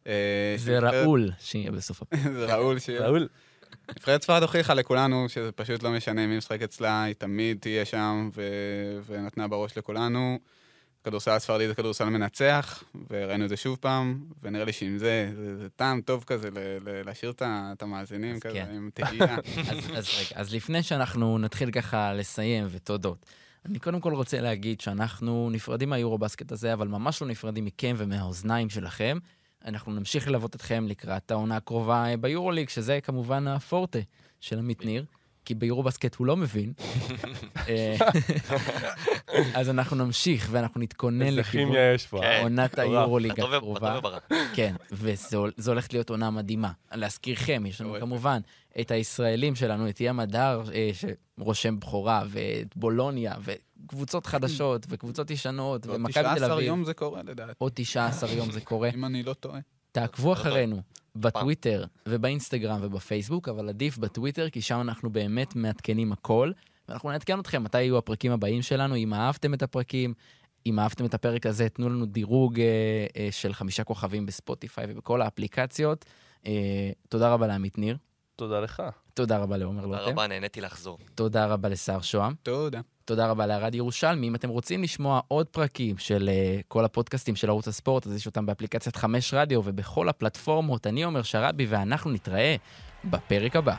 אה, זה ראול שיהיה בסוף הפרק. [laughs] זה ראול שיהיה. ראול, נבחרת ספרד הוכיחה לכולנו שזה פשוט לא משנה מי משחק אצלה, היא תמיד תהיה שם, ו... ונתנה בראש לכולנו. כדורסל הספרדי זה כדורסל מנצח, וראינו את זה שוב פעם, ונראה לי שעם זה, זה, זה טעם טוב כזה ל... ל... להשאיר את המאזינים אז כזה, כן. עם תהייה. [laughs] אז, אז רגע, אז לפני שאנחנו נתחיל ככה לסיים ותודות, אני קודם כל רוצה להגיד שאנחנו נפרדים מהיורו-בסקט הזה, אבל ממש לא נפרדים מכם ומהאוזניים שלכם. אנחנו נמשיך ללוות אתכם לקראת העונה הקרובה אה, ביורוליג, שזה כמובן הפורטה של עמית ניר, כי ביורו-בסקט הוא לא מבין. [laughs] אה, אז אנחנו נמשיך ואנחנו נתכונן איזה לכיוון כימיה יש פה. כן. עונת. היורוליג בטוב הקרובה. וברע. כן, וזו זו הולכת להיות עונה מדהימה. להזכירכם, יש לנו. כמובן את הישראלים שלנו, את ים הדר, אה, שרושם בכורה, ואת בולוניה, וקבוצות חדשות, וקבוצות ישנות, ומכבי תל 19 אביב. יום זה קורה לדעתי, עוד 19 יום זה קורה. אם אני לא טועה. תעקבו טוב. אחרינו בטוויטר ובאינסטגרם ובפייסבוק, אבל עדיף בטוויטר, כי שם אנחנו באמת מעדכנים הכל. ואנחנו נעדכן אתכם מתי יהיו הפרקים הבאים שלנו, אם אהבתם את הפרקים, אם אהבתם את הפרק הזה, תנו לנו דירוג אה, אה, של חמישה כוכבים בספוטיפיי ובכל האפליקציות. אה, תודה רבה לעמית ניר, תודה לך. תודה רבה לעומר תודה לוטם, רבה, נהניתי לחזור. תודה רבה לשר שוהם, תודה. תודה רבה לערד ירושלמי. אם אתם רוצים לשמוע עוד פרקים של uh, כל הפודקאסטים של ערוץ הספורט, אז יש אותם באפליקציית חמש רדיו ובכל הפלטפורמות. אני אומר שרבי ואנחנו נתראה בפרק הבא.